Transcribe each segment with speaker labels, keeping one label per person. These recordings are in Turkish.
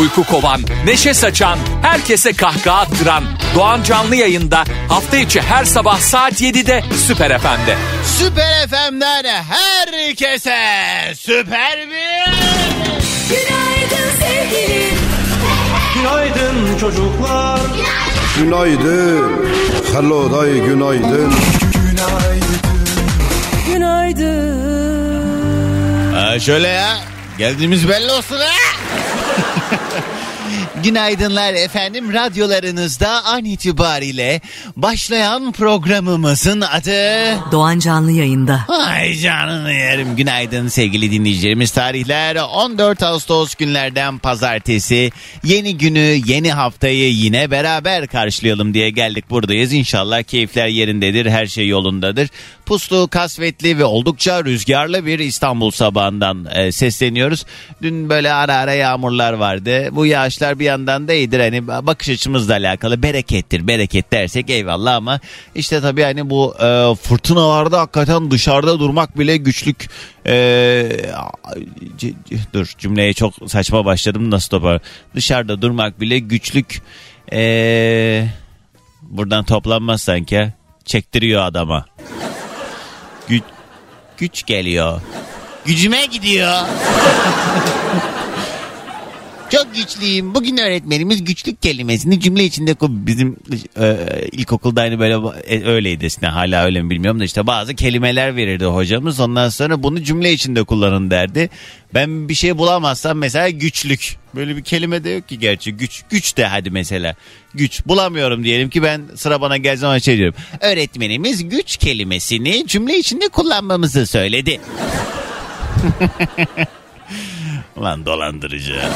Speaker 1: Uyku kovan, neşe saçan, herkese kahkaha attıran Doğan Canlı yayında hafta içi her sabah saat 7'de Süper FM'de.
Speaker 2: Süper FM'den herkese süper bir...
Speaker 3: Günaydın sevgilim.
Speaker 4: Günaydın çocuklar.
Speaker 5: Günaydın. Hello day günaydın.
Speaker 3: Günaydın.
Speaker 2: Aa, şöyle ya. Geldiğimiz belli olsun ha. Günaydınlar efendim. Radyolarınızda an itibariyle başlayan programımızın adı...
Speaker 3: Doğan Canlı yayında.
Speaker 2: Ay canını yerim. Günaydın sevgili dinleyicilerimiz. Tarihler 14 Ağustos günlerden pazartesi. Yeni günü, yeni haftayı yine beraber karşılayalım diye geldik buradayız. İnşallah keyifler yerindedir, her şey yolundadır. Puslu, kasvetli ve oldukça rüzgarlı bir İstanbul sabahından e, sesleniyoruz. Dün böyle ara ara yağmurlar vardı. Bu yağışlar bir yandan da iyidir. Hani bakış açımızla alakalı berekettir. Bereket dersek eyvallah ama işte tabii hani bu e, fırtınalarda hakikaten dışarıda durmak bile güçlük. E, c- c- dur cümleye çok saçma başladım nasıl topar. Dışarıda durmak bile güçlük. E, buradan toplanmaz sanki. Çektiriyor adama. Güç, güç geliyor. Gücüme gidiyor. Çok güçlüyüm. Bugün öğretmenimiz güçlük kelimesini cümle içinde bizim e, ilkokulda aynı böyle e, öyleydi aslında hala öyle mi bilmiyorum da işte bazı kelimeler verirdi hocamız. Ondan sonra bunu cümle içinde kullanın derdi. Ben bir şey bulamazsam mesela güçlük. Böyle bir kelime de yok ki gerçi. Güç güç de hadi mesela. Güç bulamıyorum diyelim ki ben sıra bana geldiği zaman şey diyorum. Öğretmenimiz güç kelimesini cümle içinde kullanmamızı söyledi. Ulan dolandırıcı.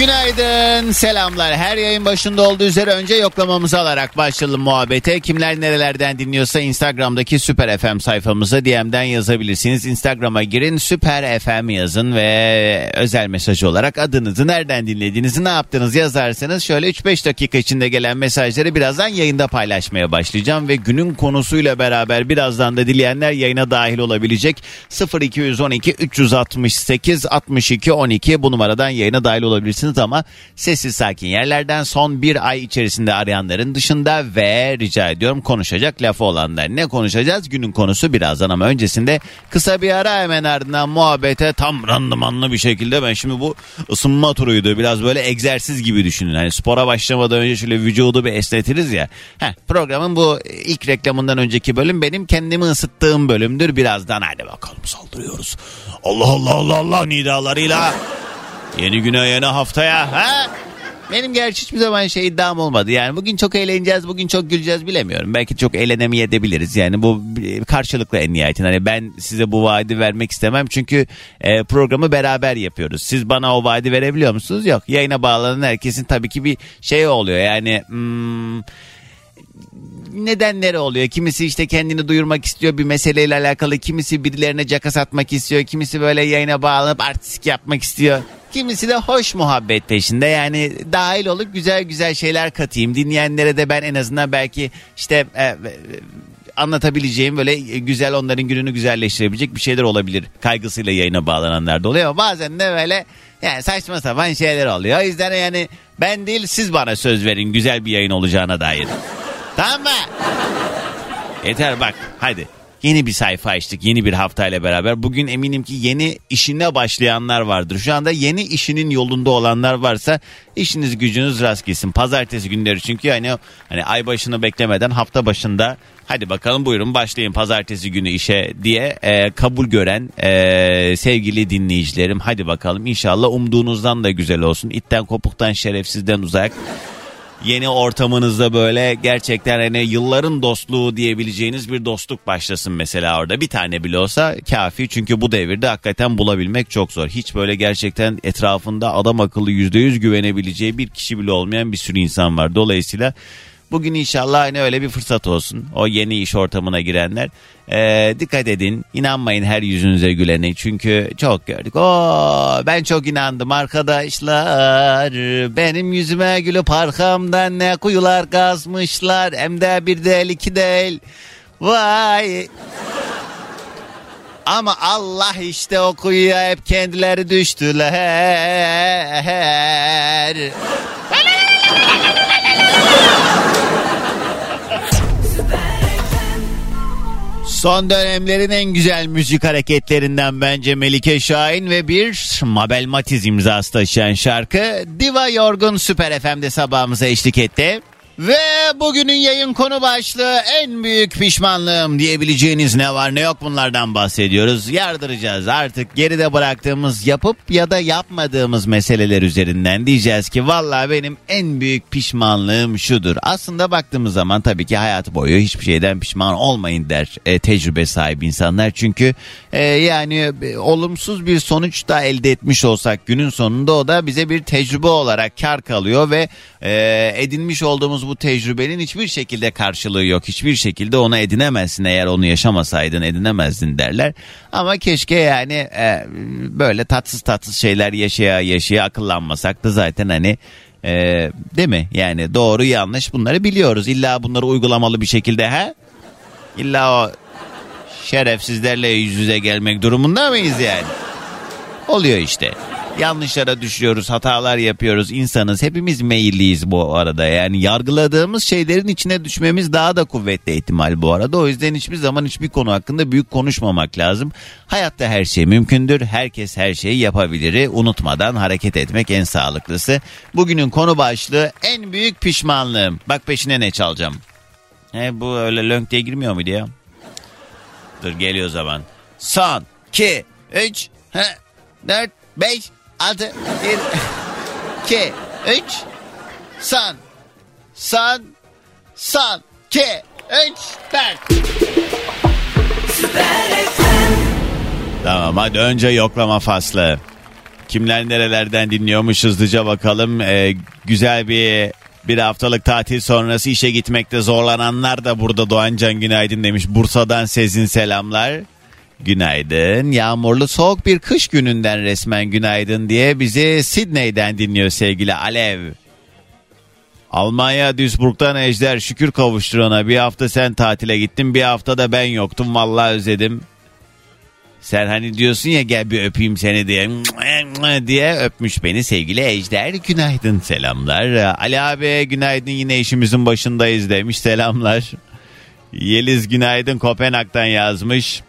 Speaker 2: Günaydın, selamlar. Her yayın başında olduğu üzere önce yoklamamızı alarak başlayalım muhabbete. Kimler nerelerden dinliyorsa Instagram'daki Süper FM sayfamıza DM'den yazabilirsiniz. Instagram'a girin, Süper FM yazın ve özel mesaj olarak adınızı, nereden dinlediğinizi, ne yaptığınızı yazarsanız şöyle 3-5 dakika içinde gelen mesajları birazdan yayında paylaşmaya başlayacağım ve günün konusuyla beraber birazdan da dileyenler yayına dahil olabilecek 0212 368 62 12 bu numaradan yayına dahil olabilirsiniz ama sessiz sakin yerlerden son bir ay içerisinde arayanların dışında ve rica ediyorum konuşacak lafı olanlar. Ne konuşacağız? Günün konusu birazdan ama öncesinde kısa bir ara hemen ardından muhabbete tam randımanlı bir şekilde ben şimdi bu ısınma turuydu. Biraz böyle egzersiz gibi düşünün. Hani spora başlamadan önce şöyle vücudu bir esnetiriz ya. Heh, programın bu ilk reklamından önceki bölüm benim kendimi ısıttığım bölümdür. Birazdan hadi bakalım saldırıyoruz. Allah Allah Allah Allah nidalarıyla. Yeni güne yeni haftaya. Ha? Benim gerçi hiçbir zaman şey iddiam olmadı. Yani bugün çok eğleneceğiz, bugün çok güleceğiz bilemiyorum. Belki çok eğlenemeyebiliriz. Yani bu karşılıklı en nihayetinde. Hani ben size bu vaadi vermek istemem. Çünkü e, programı beraber yapıyoruz. Siz bana o vaadi verebiliyor musunuz? Yok. Yayına bağlanan herkesin tabii ki bir şey oluyor. Yani... Hmm, nedenleri oluyor. Kimisi işte kendini duyurmak istiyor bir meseleyle alakalı. Kimisi birilerine caka satmak istiyor. Kimisi böyle yayına bağlanıp artistik yapmak istiyor. Kimisi de hoş muhabbet peşinde. Yani dahil olup güzel güzel şeyler katayım. Dinleyenlere de ben en azından belki işte e, e, anlatabileceğim böyle güzel onların gününü güzelleştirebilecek bir şeyler olabilir. Kaygısıyla yayına bağlananlar da oluyor ama bazen de böyle yani saçma sapan şeyler oluyor. O yüzden yani ben değil siz bana söz verin güzel bir yayın olacağına dair. Tamam mı? Yeter bak hadi. Yeni bir sayfa açtık yeni bir haftayla beraber. Bugün eminim ki yeni işine başlayanlar vardır. Şu anda yeni işinin yolunda olanlar varsa işiniz gücünüz rast gelsin. Pazartesi günleri çünkü hani hani ay başını beklemeden hafta başında hadi bakalım buyurun başlayın pazartesi günü işe diye e, kabul gören e, sevgili dinleyicilerim hadi bakalım inşallah umduğunuzdan da güzel olsun. İtten kopuktan şerefsizden uzak yeni ortamınızda böyle gerçekten hani yılların dostluğu diyebileceğiniz bir dostluk başlasın mesela orada. Bir tane bile olsa kafi çünkü bu devirde hakikaten bulabilmek çok zor. Hiç böyle gerçekten etrafında adam akıllı yüzde yüz güvenebileceği bir kişi bile olmayan bir sürü insan var. Dolayısıyla Bugün inşallah hani öyle bir fırsat olsun. O yeni iş ortamına girenler. Ee, dikkat edin. inanmayın her yüzünüze gülene. Çünkü çok gördük. Oo, ben çok inandım arkadaşlar. Benim yüzüme gülüp arkamdan ne kuyular kazmışlar. Hem de bir değil iki değil. Vay. Ama Allah işte o kuyuya hep kendileri düştüler. Son dönemlerin en güzel müzik hareketlerinden bence Melike Şahin ve bir Mabel Matiz imzası taşıyan şarkı Diva Yorgun Süper FM'de sabahımıza eşlik etti. Ve bugünün yayın konu başlığı en büyük pişmanlığım diyebileceğiniz ne var ne yok bunlardan bahsediyoruz. Yardıracağız artık geride bıraktığımız yapıp ya da yapmadığımız meseleler üzerinden diyeceğiz ki valla benim en büyük pişmanlığım şudur. Aslında baktığımız zaman tabii ki hayat boyu hiçbir şeyden pişman olmayın der e, tecrübe sahibi insanlar. Çünkü e, yani e, olumsuz bir sonuç da elde etmiş olsak günün sonunda o da bize bir tecrübe olarak kar kalıyor ve e, edinmiş olduğumuz bu tecrübenin hiçbir şekilde karşılığı yok. Hiçbir şekilde ona edinemezsin eğer onu yaşamasaydın edinemezdin derler. Ama keşke yani e, böyle tatsız tatsız şeyler yaşaya yaşaya akıllanmasak da zaten hani e, değil mi? Yani doğru yanlış bunları biliyoruz. İlla bunları uygulamalı bir şekilde ha? İlla o şerefsizlerle yüz yüze gelmek durumunda mıyız yani? Oluyor işte. Yanlışlara düşüyoruz, hatalar yapıyoruz. insanız. Hepimiz meyilliyiz bu arada. Yani yargıladığımız şeylerin içine düşmemiz daha da kuvvetli ihtimal bu arada. O yüzden hiçbir zaman hiçbir konu hakkında büyük konuşmamak lazım. Hayatta her şey mümkündür. Herkes her şeyi yapabilir. Unutmadan hareket etmek en sağlıklısı. Bugünün konu başlığı en büyük pişmanlığım. Bak peşine ne çalacağım. He, bu öyle lönk diye girmiyor muydu ya? Dur geliyor zaman. Son, 2, 3, 4, 5, 6, 1, 2, 3, son, son, son, 2, 3, 4. Tamam hadi önce yoklama faslı. Kimler nerelerden dinliyormuş hızlıca bakalım. Ee, güzel bir bir haftalık tatil sonrası işe gitmekte zorlananlar da burada Doğancan günaydın demiş. Bursa'dan Sezin selamlar. Günaydın. Yağmurlu soğuk bir kış gününden resmen günaydın diye bizi Sidney'den dinliyor sevgili Alev. Almanya Duisburg'dan Ejder şükür kavuşturana bir hafta sen tatile gittin bir hafta da ben yoktum vallahi özledim. Sen hani diyorsun ya gel bir öpeyim seni diye diye öpmüş beni sevgili Ejder. Günaydın selamlar. Ali abi günaydın yine işimizin başındayız demiş selamlar. Yeliz günaydın Kopenhag'dan yazmış.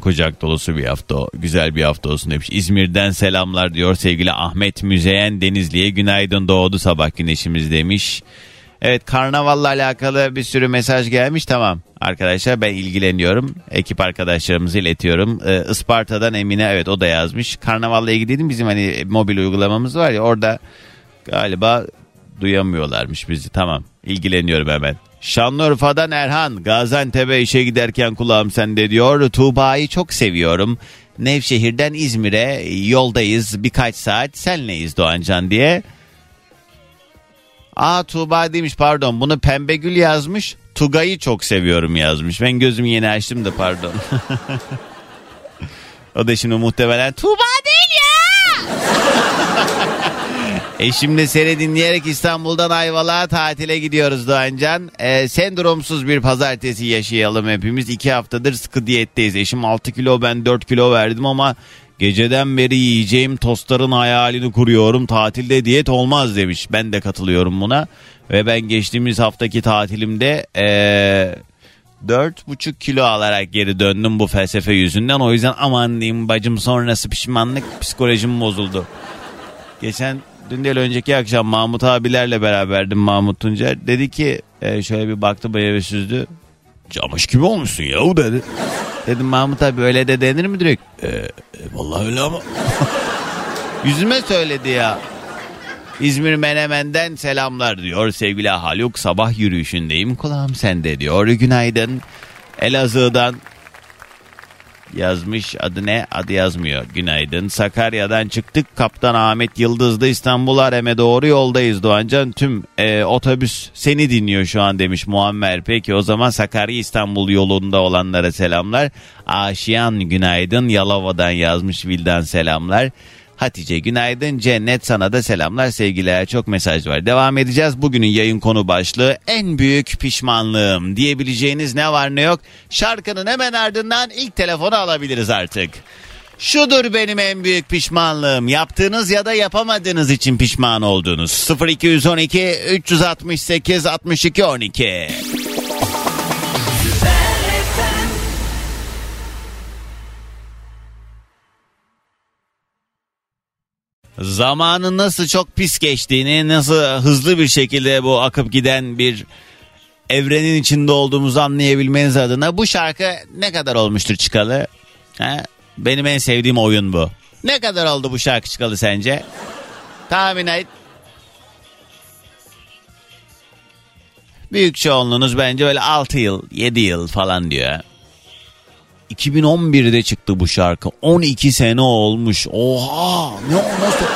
Speaker 2: Kucak dolusu bir hafta güzel bir hafta olsun demiş. İzmir'den selamlar diyor sevgili Ahmet Müzeyen Denizli'ye günaydın doğdu sabah güneşimiz demiş. Evet karnavalla alakalı bir sürü mesaj gelmiş tamam arkadaşlar ben ilgileniyorum. Ekip arkadaşlarımızı iletiyorum. Ee, Isparta'dan Emine evet o da yazmış. Karnavalla ilgili dedim bizim hani mobil uygulamamız var ya orada galiba duyamıyorlarmış bizi tamam ilgileniyorum hemen. Şanlıurfa'dan Erhan Gaziantep'e işe giderken kulağım sende diyor. Tuğba'yı çok seviyorum. Nevşehir'den İzmir'e yoldayız birkaç saat senleyiz Doğancan diye. Aa Tuğba demiş pardon bunu Pembe Gül yazmış. Tugay'ı çok seviyorum yazmış. Ben gözümü yeni açtım da pardon. o da şimdi muhtemelen Tuğba değil ya. Eşimle seni dinleyerek İstanbul'dan Ayvalık'a tatile gidiyoruz Doğancan. Ee, sendromsuz bir pazartesi yaşayalım hepimiz. İki haftadır sıkı diyetteyiz. Eşim 6 kilo ben 4 kilo verdim ama geceden beri yiyeceğim tostların hayalini kuruyorum. Tatilde diyet olmaz demiş. Ben de katılıyorum buna. Ve ben geçtiğimiz haftaki tatilimde... Ee, Dört buçuk kilo alarak geri döndüm bu felsefe yüzünden. O yüzden aman diyeyim bacım sonrası pişmanlık psikolojim bozuldu. Geçen dün değil önceki akşam Mahmut abilerle beraberdim Mahmut Tuncer. Dedi ki e, şöyle bir baktı bana süzdü. Camış gibi olmuşsun ya dedi. Dedim Mahmut abi öyle de denir mi direkt? E, e, vallahi öyle ama. Yüzüme söyledi ya. İzmir Menemen'den selamlar diyor sevgili Haluk. Sabah yürüyüşündeyim kulağım sende diyor. Günaydın. Elazığ'dan yazmış. Adı ne? Adı yazmıyor. Günaydın. Sakarya'dan çıktık. Kaptan Ahmet Yıldız'da İstanbul Arem'e doğru yoldayız Doğancan. Tüm e, otobüs seni dinliyor şu an demiş Muammer. Peki o zaman Sakarya İstanbul yolunda olanlara selamlar. Aşiyan günaydın. Yalova'dan yazmış Vildan selamlar. Hatice günaydın. Cennet sana da selamlar sevgiler. Çok mesaj var. Devam edeceğiz. Bugünün yayın konu başlığı en büyük pişmanlığım diyebileceğiniz ne var ne yok. Şarkının hemen ardından ilk telefonu alabiliriz artık. Şudur benim en büyük pişmanlığım. Yaptığınız ya da yapamadığınız için pişman olduğunuz. 0212 368 62 12. Zamanın nasıl çok pis geçtiğini, nasıl hızlı bir şekilde bu akıp giden bir evrenin içinde olduğumuzu anlayabilmeniz adına bu şarkı ne kadar olmuştur çıkalı? Ha? Benim en sevdiğim oyun bu. Ne kadar oldu bu şarkı çıkalı sence? Tahmin et. Büyük çoğunluğunuz bence böyle 6 yıl, 7 yıl falan diyor. 2011'de çıktı bu şarkı. 12 sene olmuş. Oha! Ne nasıl?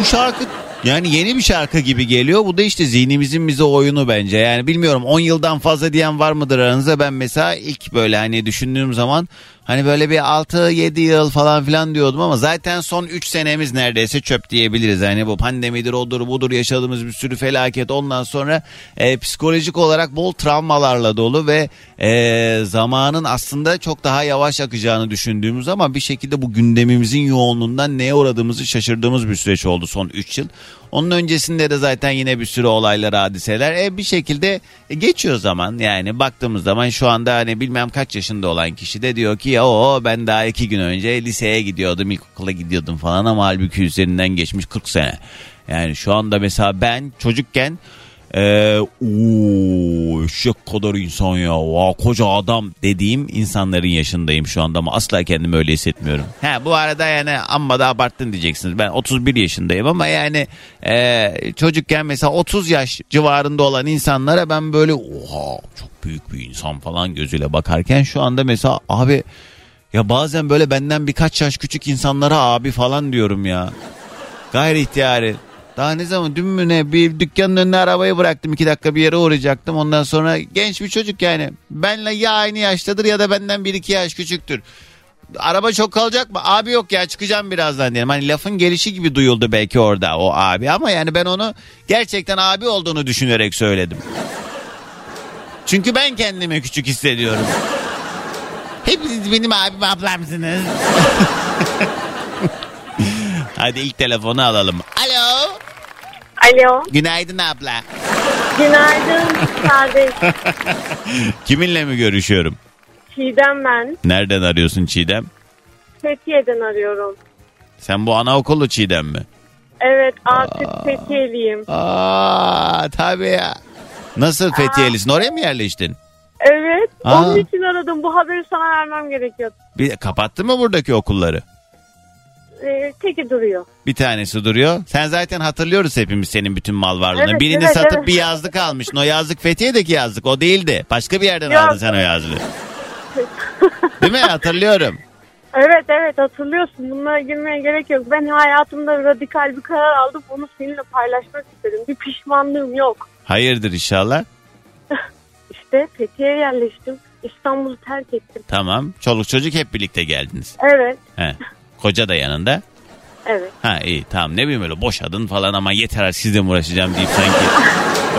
Speaker 2: Bu şarkı yani yeni bir şarkı gibi geliyor. Bu da işte zihnimizin bize oyunu bence. Yani bilmiyorum 10 yıldan fazla diyen var mıdır aranızda? Ben mesela ilk böyle hani düşündüğüm zaman hani böyle bir 6-7 yıl falan filan diyordum ama zaten son 3 senemiz neredeyse çöp diyebiliriz. Yani bu pandemidir odur budur yaşadığımız bir sürü felaket ondan sonra e, psikolojik olarak bol travmalarla dolu ve e, zamanın aslında çok daha yavaş akacağını düşündüğümüz ama bir şekilde bu gündemimizin yoğunluğundan neye uğradığımızı şaşırdığımız bir süreç oldu son 3 yıl. Onun öncesinde de zaten yine bir sürü olaylar, hadiseler. E bir şekilde geçiyor zaman. Yani baktığımız zaman şu anda hani bilmem kaç yaşında olan kişi de diyor ki o ben daha iki gün önce liseye gidiyordum, ilkokula gidiyordum falan ama halbuki üzerinden geçmiş 40 sene. Yani şu anda mesela ben çocukken ee, ooo eşek kadar insan ya. Vaa, koca adam dediğim insanların yaşındayım şu anda ama asla kendimi öyle hissetmiyorum. Ha bu arada yani amma da abarttın diyeceksiniz. Ben 31 yaşındayım ama yani e, çocukken mesela 30 yaş civarında olan insanlara ben böyle oha çok büyük bir insan falan gözüyle bakarken şu anda mesela abi ya bazen böyle benden birkaç yaş küçük insanlara abi falan diyorum ya. Gayri ihtiyari. Daha ne zaman dün mü ne bir dükkanın önüne arabayı bıraktım iki dakika bir yere uğrayacaktım. Ondan sonra genç bir çocuk yani. Benle ya aynı yaştadır ya da benden bir iki yaş küçüktür. Araba çok kalacak mı? Abi yok ya çıkacağım birazdan diyelim. Hani lafın gelişi gibi duyuldu belki orada o abi ama yani ben onu gerçekten abi olduğunu düşünerek söyledim. Çünkü ben kendimi küçük hissediyorum. Hepiniz benim abim ablamsınız. Hadi ilk telefonu alalım. Alo.
Speaker 6: Alo,
Speaker 2: Günaydın abla.
Speaker 6: günaydın kardeş.
Speaker 2: Kiminle mi görüşüyorum?
Speaker 6: Çiğdem ben.
Speaker 2: Nereden arıyorsun Çiğdem?
Speaker 6: Fethiye'den arıyorum.
Speaker 2: Sen bu anaokulu Çiğdem mi?
Speaker 6: Evet artık Fethiye'liyim.
Speaker 2: Aa tabii ya. Nasıl Fethiyelisin? Oraya mı yerleştin?
Speaker 6: Evet,
Speaker 2: Aa.
Speaker 6: onun için aradım. Bu haberi sana vermem gerekiyordu.
Speaker 2: Bir kapattı mı buradaki okulları?
Speaker 6: Ee, teki duruyor.
Speaker 2: Bir tanesi duruyor. Sen zaten hatırlıyoruz hepimiz senin bütün mal varlığını.
Speaker 6: Evet,
Speaker 2: Birini
Speaker 6: evet,
Speaker 2: satıp
Speaker 6: evet.
Speaker 2: bir yazlık almışsın. O yazlık Fethiye'deki yazlık. O değildi. Başka bir yerden
Speaker 6: Yok.
Speaker 2: aldın sen o yazlığı. Değil mi? Hatırlıyorum.
Speaker 6: Evet evet hatırlıyorsun. Bunlara girmeye gerek yok. Ben hayatımda radikal bir karar aldım. Bunu seninle paylaşmak istedim. Bir pişmanlığım yok.
Speaker 2: Hayırdır inşallah.
Speaker 6: İşte Fethiye'ye yerleştim. İstanbul'u terk ettim.
Speaker 2: Tamam. Çoluk çocuk hep birlikte geldiniz.
Speaker 6: Evet,
Speaker 2: He. Koca da yanında.
Speaker 6: evet.
Speaker 2: Ha iyi tamam ne bileyim öyle boşadın falan ama yeter artık sizle mi uğraşacağım deyip sanki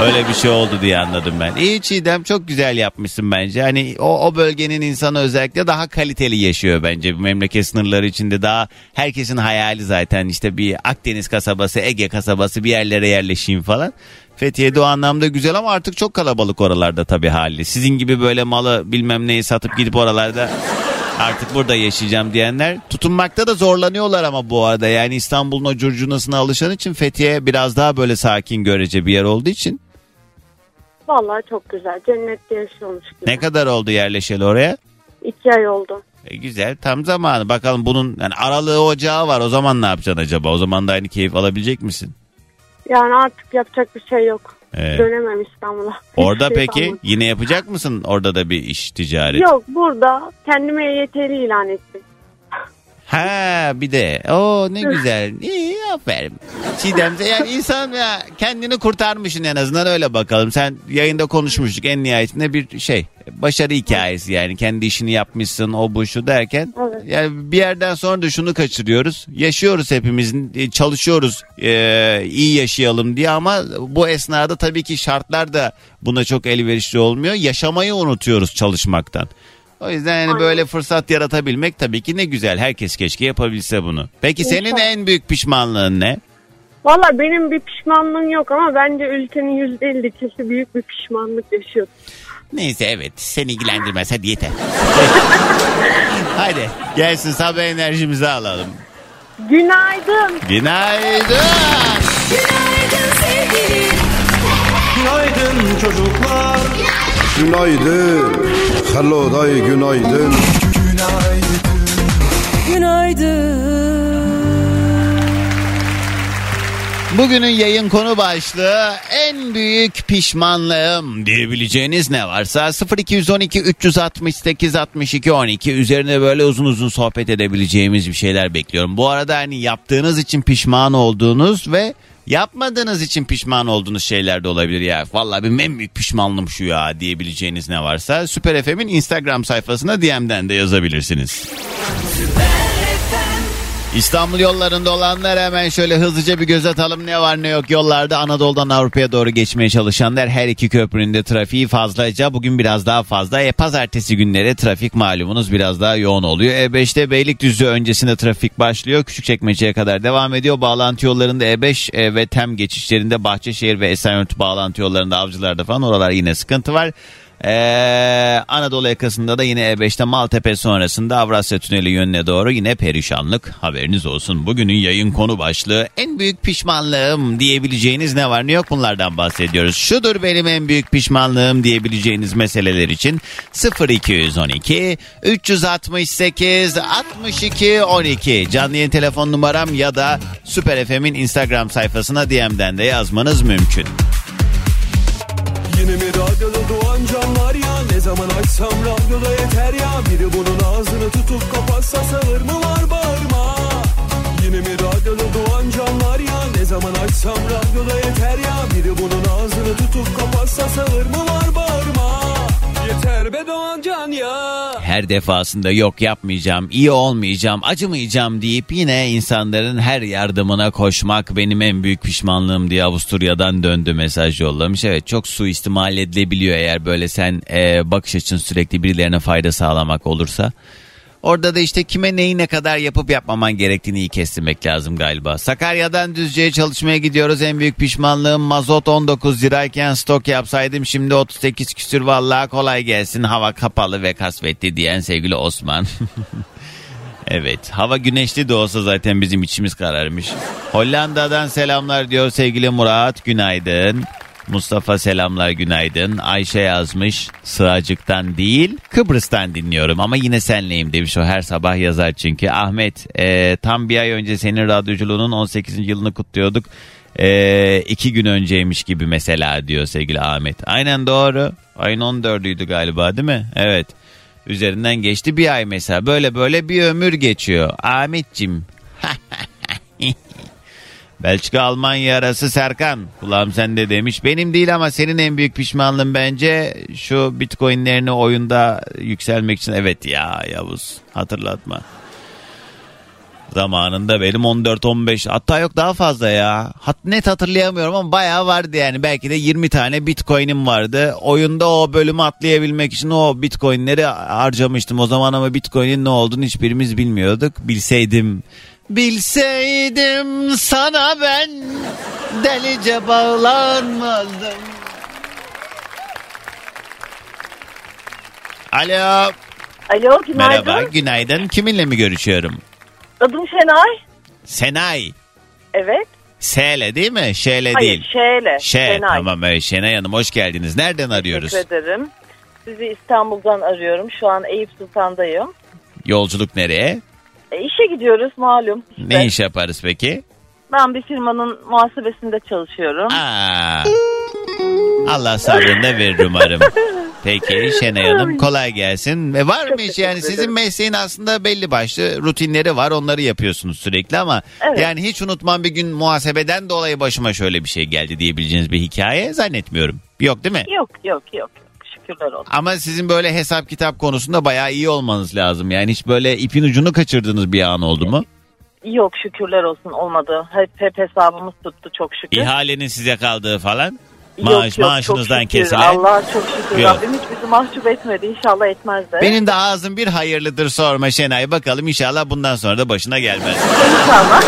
Speaker 2: öyle bir şey oldu diye anladım ben. İyi Çiğdem çok güzel yapmışsın bence. Hani o, o bölgenin insanı özellikle daha kaliteli yaşıyor bence. Bu memleket sınırları içinde daha herkesin hayali zaten işte bir Akdeniz kasabası, Ege kasabası bir yerlere yerleşeyim falan. Fethiye'de o anlamda güzel ama artık çok kalabalık oralarda tabii hali. Sizin gibi böyle malı bilmem neyi satıp gidip oralarda artık burada yaşayacağım diyenler tutunmakta da zorlanıyorlar ama bu arada yani İstanbul'un o curcunasına alışan için Fethiye biraz daha böyle sakin görece bir yer olduğu için
Speaker 6: Vallahi çok güzel. Cennette yaşıyormuş gibi.
Speaker 2: ne kadar oldu yerleşeli oraya?
Speaker 6: İki ay oldu.
Speaker 2: E, güzel tam zamanı bakalım bunun yani aralığı ocağı var o zaman ne yapacaksın acaba o zaman da aynı keyif alabilecek misin?
Speaker 6: Yani artık yapacak bir şey yok.
Speaker 2: Evet.
Speaker 6: Dönemem İstanbul'a.
Speaker 2: Orada
Speaker 6: şey
Speaker 2: peki yine yapacak mısın orada da bir iş ticaret?
Speaker 6: Yok burada kendime EYT'li ilan ettim.
Speaker 2: Ha bir de o ne güzel. İyi aferin. Çiğdem yani insan ya kendini kurtarmışsın en azından öyle bakalım. Sen yayında konuşmuştuk en nihayetinde bir şey başarı hikayesi yani kendi işini yapmışsın o bu şu derken
Speaker 6: Evet.
Speaker 2: yani bir yerden sonra da şunu kaçırıyoruz. Yaşıyoruz hepimizin e, çalışıyoruz e, iyi yaşayalım diye ama bu esnada tabii ki şartlar da buna çok elverişli olmuyor. Yaşamayı unutuyoruz çalışmaktan. O yüzden yani
Speaker 6: Aynen.
Speaker 2: böyle fırsat yaratabilmek tabii ki ne güzel. Herkes keşke yapabilse bunu. Peki senin
Speaker 6: İnşallah.
Speaker 2: en büyük pişmanlığın ne?
Speaker 6: Valla benim bir pişmanlığım yok ama bence ülkenin %52'si büyük bir pişmanlık yaşıyor.
Speaker 2: Neyse evet seni ilgilendirmez hadi yeter. Hadi gelsin sabah enerjimizi alalım.
Speaker 6: Günaydın.
Speaker 2: Günaydın.
Speaker 3: Günaydın sevgilim.
Speaker 4: Günaydın çocuklar
Speaker 5: Günaydın. Hello day günaydın.
Speaker 2: Bugünün yayın konu başlığı en büyük pişmanlığım diyebileceğiniz ne varsa 0212 368 62 12 üzerine böyle uzun uzun sohbet edebileceğimiz bir şeyler bekliyorum. Bu arada hani yaptığınız için pişman olduğunuz ve yapmadığınız için pişman olduğunuz şeyler de olabilir ya. Vallahi benim en büyük pişmanlığım şu ya diyebileceğiniz ne varsa Süper FM'in Instagram sayfasına DM'den de yazabilirsiniz. İstanbul yollarında olanlar hemen şöyle hızlıca bir göz atalım ne var ne yok yollarda Anadolu'dan Avrupa'ya doğru geçmeye çalışanlar her iki köprünün de trafiği fazlaca bugün biraz daha fazla. E, pazartesi günleri trafik malumunuz biraz daha yoğun oluyor. E5'te Beylikdüzü öncesinde trafik başlıyor. Küçükçekmece'ye kadar devam ediyor. Bağlantı yollarında E5 e, ve TEM geçişlerinde Bahçeşehir ve Esenyurt bağlantı yollarında avcılarda falan oralar yine sıkıntı var. Ee, Anadolu yakasında da yine E5'te Maltepe sonrasında Avrasya Tüneli yönüne doğru yine perişanlık. Haberiniz olsun. Bugünün yayın konu başlığı en büyük pişmanlığım diyebileceğiniz ne var ne yok bunlardan bahsediyoruz. Şudur benim en büyük pişmanlığım diyebileceğiniz meseleler için 0212 368 62 12 canlı yayın telefon numaram ya da Süper FM'in Instagram sayfasına DM'den de yazmanız mümkün.
Speaker 7: Yine mi radyoda doğan canlar ya? Ne zaman açsam radyoda yeter ya. Biri bunun ağzını tutup kapatsa sağır mı var bağırma? Yine mi radyoda doğan canlar ya? Ne zaman açsam radyoda yeter ya. Biri bunun ağzını tutup kapatsa sağır mı var bağırma Yeter be doğan can ya
Speaker 2: her defasında yok yapmayacağım, iyi olmayacağım, acımayacağım deyip yine insanların her yardımına koşmak benim en büyük pişmanlığım diye Avusturya'dan döndü mesaj yollamış. Evet çok suistimal edilebiliyor eğer böyle sen e, bakış açın sürekli birilerine fayda sağlamak olursa. Orada da işte kime neyi ne kadar yapıp yapmaman gerektiğini iyi kestirmek lazım galiba. Sakarya'dan Düzce'ye çalışmaya gidiyoruz. En büyük pişmanlığım mazot 19 lirayken stok yapsaydım şimdi 38 küsür vallahi kolay gelsin. Hava kapalı ve kasvetli diyen sevgili Osman. Evet hava güneşli de olsa zaten bizim içimiz kararmış. Hollanda'dan selamlar diyor sevgili Murat günaydın. Mustafa selamlar günaydın. Ayşe yazmış Sığacık'tan değil Kıbrıs'tan dinliyorum ama yine senleyim demiş o her sabah yazar çünkü. Ahmet e, tam bir ay önce senin radyoculuğunun 18. yılını kutluyorduk. E, iki gün önceymiş gibi mesela diyor sevgili Ahmet. Aynen doğru. Ayın 14'üydü galiba değil mi? Evet. Üzerinden geçti bir ay mesela. Böyle böyle bir ömür geçiyor. Ahmetçim. Belçika Almanya arası Serkan. Kulağım sende demiş. Benim değil ama senin en büyük pişmanlığın bence şu bitcoinlerini oyunda yükselmek için. Evet ya Yavuz hatırlatma. Zamanında benim 14-15 hatta yok daha fazla ya. Hat, net hatırlayamıyorum ama bayağı vardı yani. Belki de 20 tane bitcoin'im vardı. Oyunda o bölümü atlayabilmek için o bitcoin'leri harcamıştım. O zaman ama bitcoin'in ne olduğunu hiçbirimiz bilmiyorduk. Bilseydim Bilseydim sana ben delice bağlanmazdım. Alo.
Speaker 8: Alo günaydın.
Speaker 2: Merhaba, günaydın. Kiminle mi görüşüyorum?
Speaker 8: Adım Şenay.
Speaker 2: Senay.
Speaker 8: Evet.
Speaker 2: S'le değil mi? Ş'le
Speaker 8: Hayır
Speaker 2: değil.
Speaker 8: Ş'yle.
Speaker 2: Ş,
Speaker 8: Şenay.
Speaker 2: tamam evet Şenay Hanım hoş geldiniz. Nereden arıyoruz?
Speaker 8: Teşekkür ederim. Sizi İstanbul'dan arıyorum. Şu an Eyüp Sultan'dayım.
Speaker 2: Yolculuk nereye?
Speaker 8: E, işe gidiyoruz malum.
Speaker 2: Ne iş yaparız peki?
Speaker 8: Ben bir firmanın muhasebesinde çalışıyorum.
Speaker 2: Aa, Allah sabrını da verir umarım. Peki Şenay Hanım kolay gelsin. Ve var mı hiç yani sizin mesleğin aslında belli başlı rutinleri var onları yapıyorsunuz sürekli ama
Speaker 8: Evet.
Speaker 2: yani hiç unutmam bir gün muhasebeden dolayı başıma şöyle bir şey geldi diyebileceğiniz bir hikaye zannetmiyorum. Yok değil mi?
Speaker 8: Yok yok yok. Şükürler olsun.
Speaker 2: Ama sizin böyle hesap kitap konusunda bayağı iyi olmanız lazım. Yani hiç böyle ipin ucunu kaçırdığınız bir an oldu mu?
Speaker 8: Yok şükürler olsun olmadı. Hep, hep hesabımız tuttu çok şükür.
Speaker 2: İhalenin size kaldığı falan?
Speaker 8: Yok,
Speaker 2: Maaş,
Speaker 8: yok,
Speaker 2: maaşınızdan
Speaker 8: çok şükür.
Speaker 2: kesilen?
Speaker 8: Allah çok şükür.
Speaker 2: Yok.
Speaker 8: Rabbim hiç bizi mahcup etmedi. İnşallah etmez de.
Speaker 2: Benim de ağzım bir hayırlıdır sorma Şenay. Bakalım inşallah bundan sonra da başına gelmez.
Speaker 8: İnşallah.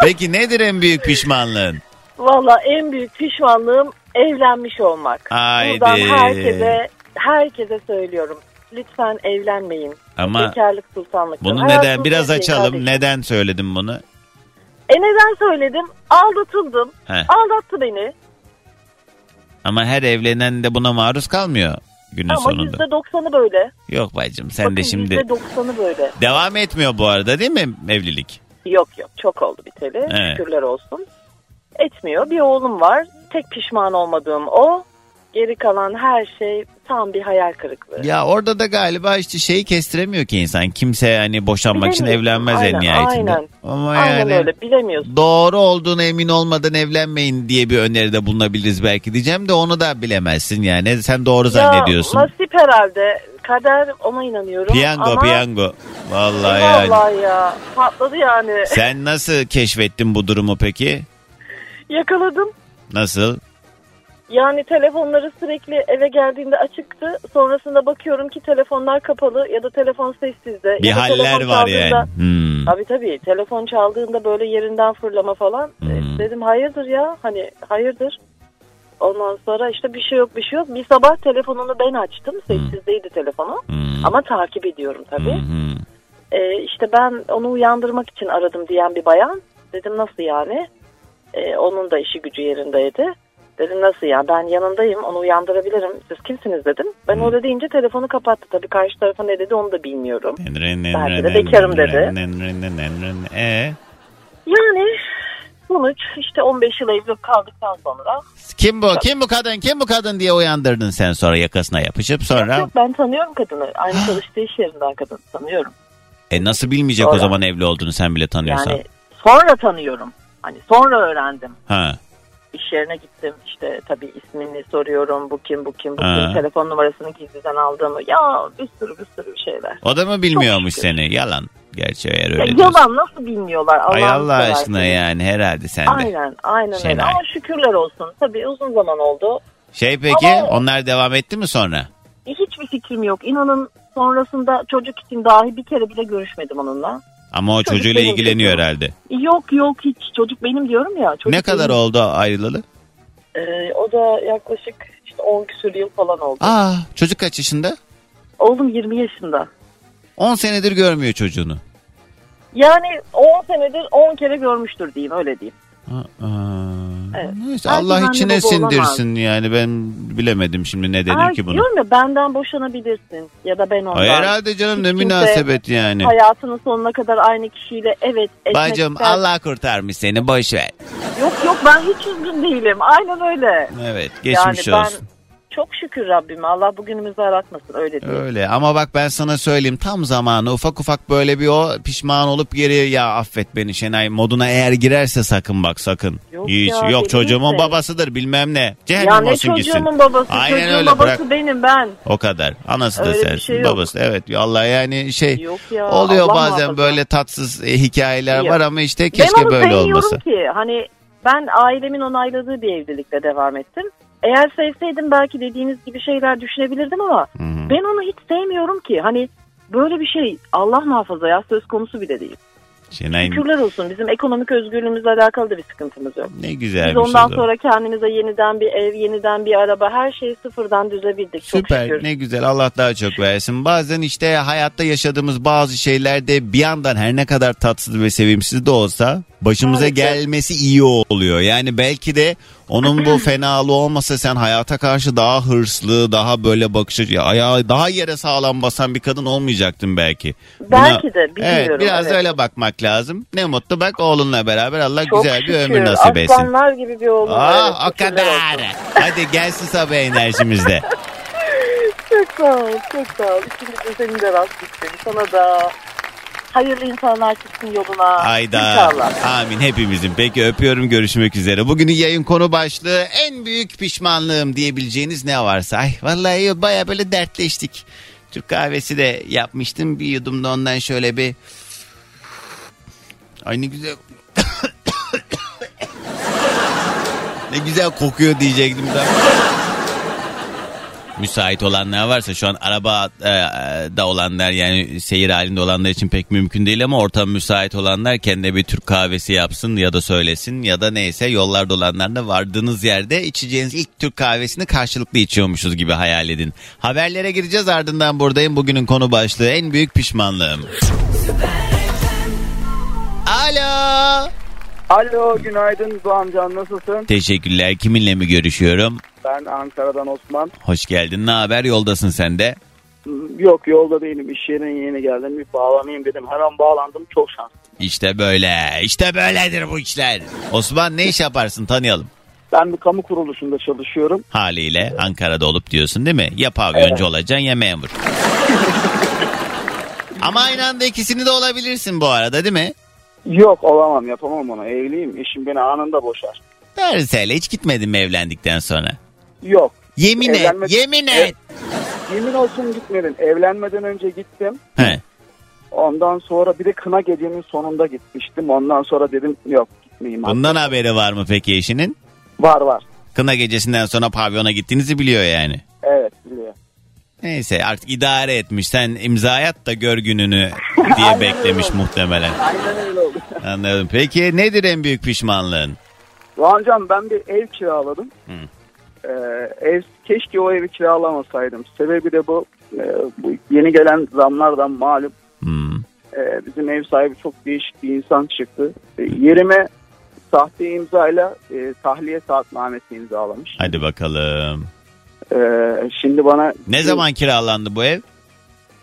Speaker 2: Peki nedir en büyük pişmanlığın?
Speaker 8: Valla en büyük pişmanlığım evlenmiş olmak.
Speaker 2: Haydi.
Speaker 8: Buradan herkese herkese söylüyorum. Lütfen evlenmeyin.
Speaker 2: Ama
Speaker 8: Bekarlık sultanlıktır.
Speaker 2: Bunu
Speaker 8: Hayatınızı
Speaker 2: neden biraz açalım.
Speaker 8: kardeşim.
Speaker 2: Neden söyledim bunu?
Speaker 8: E neden söyledim? Aldatıldım.
Speaker 2: He.
Speaker 8: Aldattı beni.
Speaker 2: Ama her evlenen de buna maruz kalmıyor günün
Speaker 8: Ama
Speaker 2: sonunda.
Speaker 8: yüzde doksanı böyle.
Speaker 2: Yok bacım sen
Speaker 8: Bakın
Speaker 2: de şimdi
Speaker 8: yüzde doksanı böyle.
Speaker 2: devam etmiyor bu arada değil mi evlilik?
Speaker 8: Yok yok çok oldu biteli.
Speaker 2: Evet.
Speaker 8: Şükürler olsun. Etmiyor. Bir oğlum var. Tek pişman olmadığım o. Geri kalan her şey tam bir hayal kırıklığı.
Speaker 2: Ya orada da galiba işte şeyi kestiremiyor ki insan. Kimse hani boşanmak için evlenmez en
Speaker 8: Aynen,
Speaker 2: nihayetinde.
Speaker 8: aynen.
Speaker 2: Ama
Speaker 8: Aynen
Speaker 2: yani
Speaker 8: öyle bilemiyorsun.
Speaker 2: doğru olduğunu emin olmadan evlenmeyin diye bir öneride bulunabiliriz belki diyeceğim de onu da bilemezsin yani. Sen doğru zannediyorsun.
Speaker 8: Ya nasip herhalde. Kader ona inanıyorum.
Speaker 2: Piyango
Speaker 8: ama...
Speaker 2: piyango. Vallahi yani.
Speaker 8: Vallahi ya. Patladı yani.
Speaker 2: Sen nasıl keşfettin bu durumu peki?
Speaker 8: Yakaladım.
Speaker 2: Nasıl?
Speaker 8: Yani telefonları sürekli eve geldiğinde açıktı. Sonrasında bakıyorum ki telefonlar kapalı ya da telefon sessizde.
Speaker 2: Bir
Speaker 8: ya da
Speaker 2: haller
Speaker 8: telefon
Speaker 2: var
Speaker 8: çaldığında-
Speaker 2: yani. Hmm.
Speaker 8: Tabii tabii. Telefon çaldığında böyle yerinden fırlama falan.
Speaker 2: Hmm.
Speaker 8: E, dedim hayırdır ya. Hani hayırdır. Ondan sonra işte bir şey yok bir şey yok. Bir sabah telefonunu ben açtım. Sessizdeydi telefonu.
Speaker 2: Hmm.
Speaker 8: Ama takip ediyorum tabii.
Speaker 2: Hmm.
Speaker 8: E, işte ben onu uyandırmak için aradım diyen bir bayan. Dedim nasıl yani? E, onun da işi gücü yerindeydi. Dedim nasıl ya ben yanındayım onu uyandırabilirim. Siz kimsiniz dedim. Ben öyle deyince telefonu kapattı. Tabii karşı tarafa ne dedi onu da bilmiyorum. Belki de bekarım dedi.
Speaker 2: Ee,
Speaker 8: Yani sonuç işte 15 yıl evli kaldıktan sonra.
Speaker 2: kim bu? Kim bu kadın? Kim bu kadın diye uyandırdın sen sonra yakasına yapışıp sonra.
Speaker 8: Yok, ben tanıyorum kadını. Aynı çalıştığı iş yerinden kadını tanıyorum.
Speaker 2: E nasıl bilmeyecek o
Speaker 8: Sonra.
Speaker 2: zaman evli olduğunu sen bile tanıyorsan.
Speaker 8: Yani sonra tanıyorum. Hani sonra öğrendim.
Speaker 2: Ha.
Speaker 8: İş yerine gittim işte tabii ismini soruyorum bu kim bu kim bu
Speaker 2: Ha.
Speaker 8: kim telefon numarasını gizliden aldığımı ya bir sürü bir sürü bir şeyler.
Speaker 2: O da mı bilmiyormuş
Speaker 8: Çok şükür.
Speaker 2: seni? Yalan. Gerçi eğer
Speaker 8: Ya
Speaker 2: öyle diyorsun.
Speaker 8: yalan nasıl bilmiyorlar
Speaker 2: Ay
Speaker 8: Allah'ını
Speaker 2: Allah
Speaker 8: seversen.
Speaker 2: aşkına yani herhalde sen de.
Speaker 8: Aynen aynen öyle
Speaker 2: Şenay.
Speaker 8: ama şükürler olsun. Tabii uzun zaman oldu.
Speaker 2: Şey peki
Speaker 8: Ama-
Speaker 2: onlar devam etti mi sonra?
Speaker 8: Hiçbir fikrim yok. İnanın sonrasında çocuk için dahi bir kere bile görüşmedim onunla.
Speaker 2: Ama o
Speaker 8: Çocuk
Speaker 2: çocuğuyla
Speaker 8: benim
Speaker 2: ilgileniyor
Speaker 8: çocuğum.
Speaker 2: herhalde.
Speaker 8: Yok yok hiç. Çocuk benim diyorum ya. Çocuk
Speaker 2: Ne kadar
Speaker 8: benim.
Speaker 2: oldu ayrılalı?
Speaker 8: Ee, o da yaklaşık işte 10 küsur yıl falan oldu.
Speaker 2: Aa çocuk kaç yaşında?
Speaker 8: Oğlum 20 yaşında.
Speaker 2: 10 senedir görmüyor çocuğunu.
Speaker 8: Yani 10 senedir 10 kere görmüştür diyeyim öyle diyeyim.
Speaker 2: Aa,
Speaker 8: Evet.
Speaker 2: neyse, Allah içine
Speaker 8: baba olamaz.
Speaker 2: sindirsin yani ben bilemedim şimdi ne denir ki bunu.
Speaker 8: Diyorum ya benden boşanabilirsin ya da ben ondan.
Speaker 2: Ay, herhalde canım ne münasebet yani.
Speaker 8: Hayatının sonuna kadar aynı kişiyle evet etmek
Speaker 2: Bacım
Speaker 8: ister.
Speaker 2: Allah kurtarmış seni boş ver.
Speaker 8: Yok yok ben hiç üzgün değilim. Aynen öyle.
Speaker 2: Evet geçmiş
Speaker 8: yani
Speaker 2: olsun.
Speaker 8: ben çok şükür Rabbime Allah bugünümüzü aratmasın öyle diyeyim.
Speaker 2: Öyle ama bak ben sana söyleyeyim tam zamanı ufak ufak böyle bir o pişman olup geri ya affet beni Şenay moduna eğer girerse sakın bak sakın.
Speaker 8: Yok
Speaker 2: Hiç
Speaker 8: ya,
Speaker 2: yok çocuğumun
Speaker 8: misin?
Speaker 2: babasıdır bilmem ne. Cehennem
Speaker 8: Ya ne
Speaker 2: olsun gitsin.
Speaker 8: çocuğumun babası?
Speaker 2: Aynen
Speaker 8: Çocuğun
Speaker 2: öyle,
Speaker 8: babası
Speaker 2: bırak.
Speaker 8: benim ben.
Speaker 2: O kadar. Anası da
Speaker 8: Öyle bir
Speaker 2: sensin.
Speaker 8: şey yok.
Speaker 2: babası. Evet. Allah yani şey
Speaker 8: Yok ya,
Speaker 2: oluyor
Speaker 8: Allah
Speaker 2: bazen
Speaker 8: muhafaza.
Speaker 2: böyle tatsız e, hikayeler
Speaker 8: Yok.
Speaker 2: var ama işte
Speaker 8: ben
Speaker 2: keşke
Speaker 8: onu
Speaker 2: böyle olmasa.
Speaker 8: ki. Hani ben ailemin onayladığı bir evlilikle devam ettim. Eğer sevseydim belki dediğiniz gibi şeyler düşünebilirdim ama
Speaker 2: Hı hı.
Speaker 8: ben onu hiç sevmiyorum ki. Hani böyle bir şey Allah muhafaza ya söz konusu bile değil.
Speaker 2: Şenay
Speaker 8: Şükürler olsun bizim ekonomik özgürlüğümüzle alakalı da bir sıkıntımız yok.
Speaker 2: ne güzel
Speaker 8: Biz ondan
Speaker 2: şey.
Speaker 8: sonra kendimize yeniden bir ev, yeniden bir araba her şeyi sıfırdan düzebildik. Çok
Speaker 2: Süper
Speaker 8: şükür.
Speaker 2: ne güzel Allah daha çok versin. Bazen işte hayatta yaşadığımız bazı şeyler de bir yandan her ne kadar tatsız ve sevimsiz de olsa başımıza
Speaker 8: Maalesef.
Speaker 2: gelmesi iyi oluyor. Yani belki de onun bu fenalığı olmasa sen hayata karşı daha hırslı, daha böyle bakış açı, ayağı daha yere sağlam basan bir kadın olmayacaktın belki.
Speaker 8: Belki de, bilmiyorum,
Speaker 2: Evet, biraz
Speaker 8: evet.
Speaker 2: öyle bakmak lazım. Ne mutlu bak oğlunla beraber Allah
Speaker 8: Çok
Speaker 2: güzel bir
Speaker 8: şükür.
Speaker 2: ömür nasip etsin.
Speaker 8: Aslanlar gibi bir oğlum var. Evet,
Speaker 2: o kadar. Hadi gelsin sabah enerjimizde.
Speaker 8: Çok sağ ol, çok sağ ol. İkimiz de senin de rast gitsin. Sana da hayırlı insanlar çıksın yoluna.
Speaker 2: Ayda.
Speaker 8: İnşallah.
Speaker 2: Amin hepimizin. Peki öpüyorum görüşmek üzere. Bugünün yayın konu başlığı en büyük pişmanlığım diyebileceğiniz ne varsa. Ay vallahi baya böyle dertleştik. Türk kahvesi de yapmıştım. Bir yudum da ondan şöyle bir... Ay ne güzel... ne güzel kokuyor diyecektim da. Müsait olanlar varsa şu an araba e, da olanlar yani seyir halinde olanlar için pek mümkün değil ama ortam müsait olanlar kendine bir Türk kahvesi yapsın ya da söylesin ya da neyse yollarda olanlar da vardığınız yerde içeceğiniz ilk Türk kahvesini karşılıklı içiyormuşuz gibi hayal edin. Haberlere gireceğiz ardından buradayım. Bugünün konu başlığı en büyük pişmanlığım. Alo.
Speaker 9: Alo günaydın Doğan Can nasılsın?
Speaker 2: Teşekkürler. Kiminle mi görüşüyorum?
Speaker 9: Ben Ankara'dan Osman.
Speaker 2: Hoş geldin. Ne haber? Yoldasın sen de.
Speaker 9: Yok yolda değilim iş yerine yeni geldim bir bağlanayım dedim. Her an bağlandım çok şanslı.
Speaker 2: İşte böyle. İşte böyledir bu işler. Osman ne iş yaparsın tanıyalım.
Speaker 9: Ben bir kamu kuruluşunda çalışıyorum.
Speaker 2: Haliyle Ankara'da olup diyorsun değil mi? Ya pavyoncu olacaksın ya memur. Ama aynı anda ikisini de olabilirsin bu arada değil mi?
Speaker 9: Yok olamam yapamam onu evliyim eşim beni anında boşar.
Speaker 2: Derseyle hiç gitmedin mi evlendikten sonra?
Speaker 9: Yok
Speaker 2: Yemin et,
Speaker 9: Evlenme-
Speaker 2: yemin et.
Speaker 9: Evet. yemin olsun gitmedim evlenmeden önce gittim.
Speaker 2: He.
Speaker 9: Ondan sonra bir de kına gecenin sonunda gitmiştim. Ondan sonra dedim yok gitmeyeyim.
Speaker 2: Bundan haberi var mı peki eşinin?
Speaker 9: Var var
Speaker 2: Kına gecesinden sonra pavyona gittiğinizi biliyor yani.
Speaker 9: evet biliyor.
Speaker 2: Neyse artık idare etmiş. Sen imza at da gör gününü diye beklemiş muhtemelen.
Speaker 9: Aynen öyle oldu.
Speaker 2: Anladım. Peki nedir en büyük pişmanlığın?
Speaker 9: Doğancan ben bir ev kiraladım.
Speaker 2: Hı.
Speaker 9: Ee, ev keşke o evi kiralamasaydım. Sebebi de bu. Ee, bu yeni gelen zamlardan malum.
Speaker 2: Hmm.
Speaker 9: Ee, bizim ev sahibi çok değişik bir insan çıktı. Ee, yerime sahte imzayla e, tahliye saatnamesi imzalamış.
Speaker 2: Hadi bakalım.
Speaker 9: Ee, şimdi bana
Speaker 2: Ne zaman kiralandı bu ev?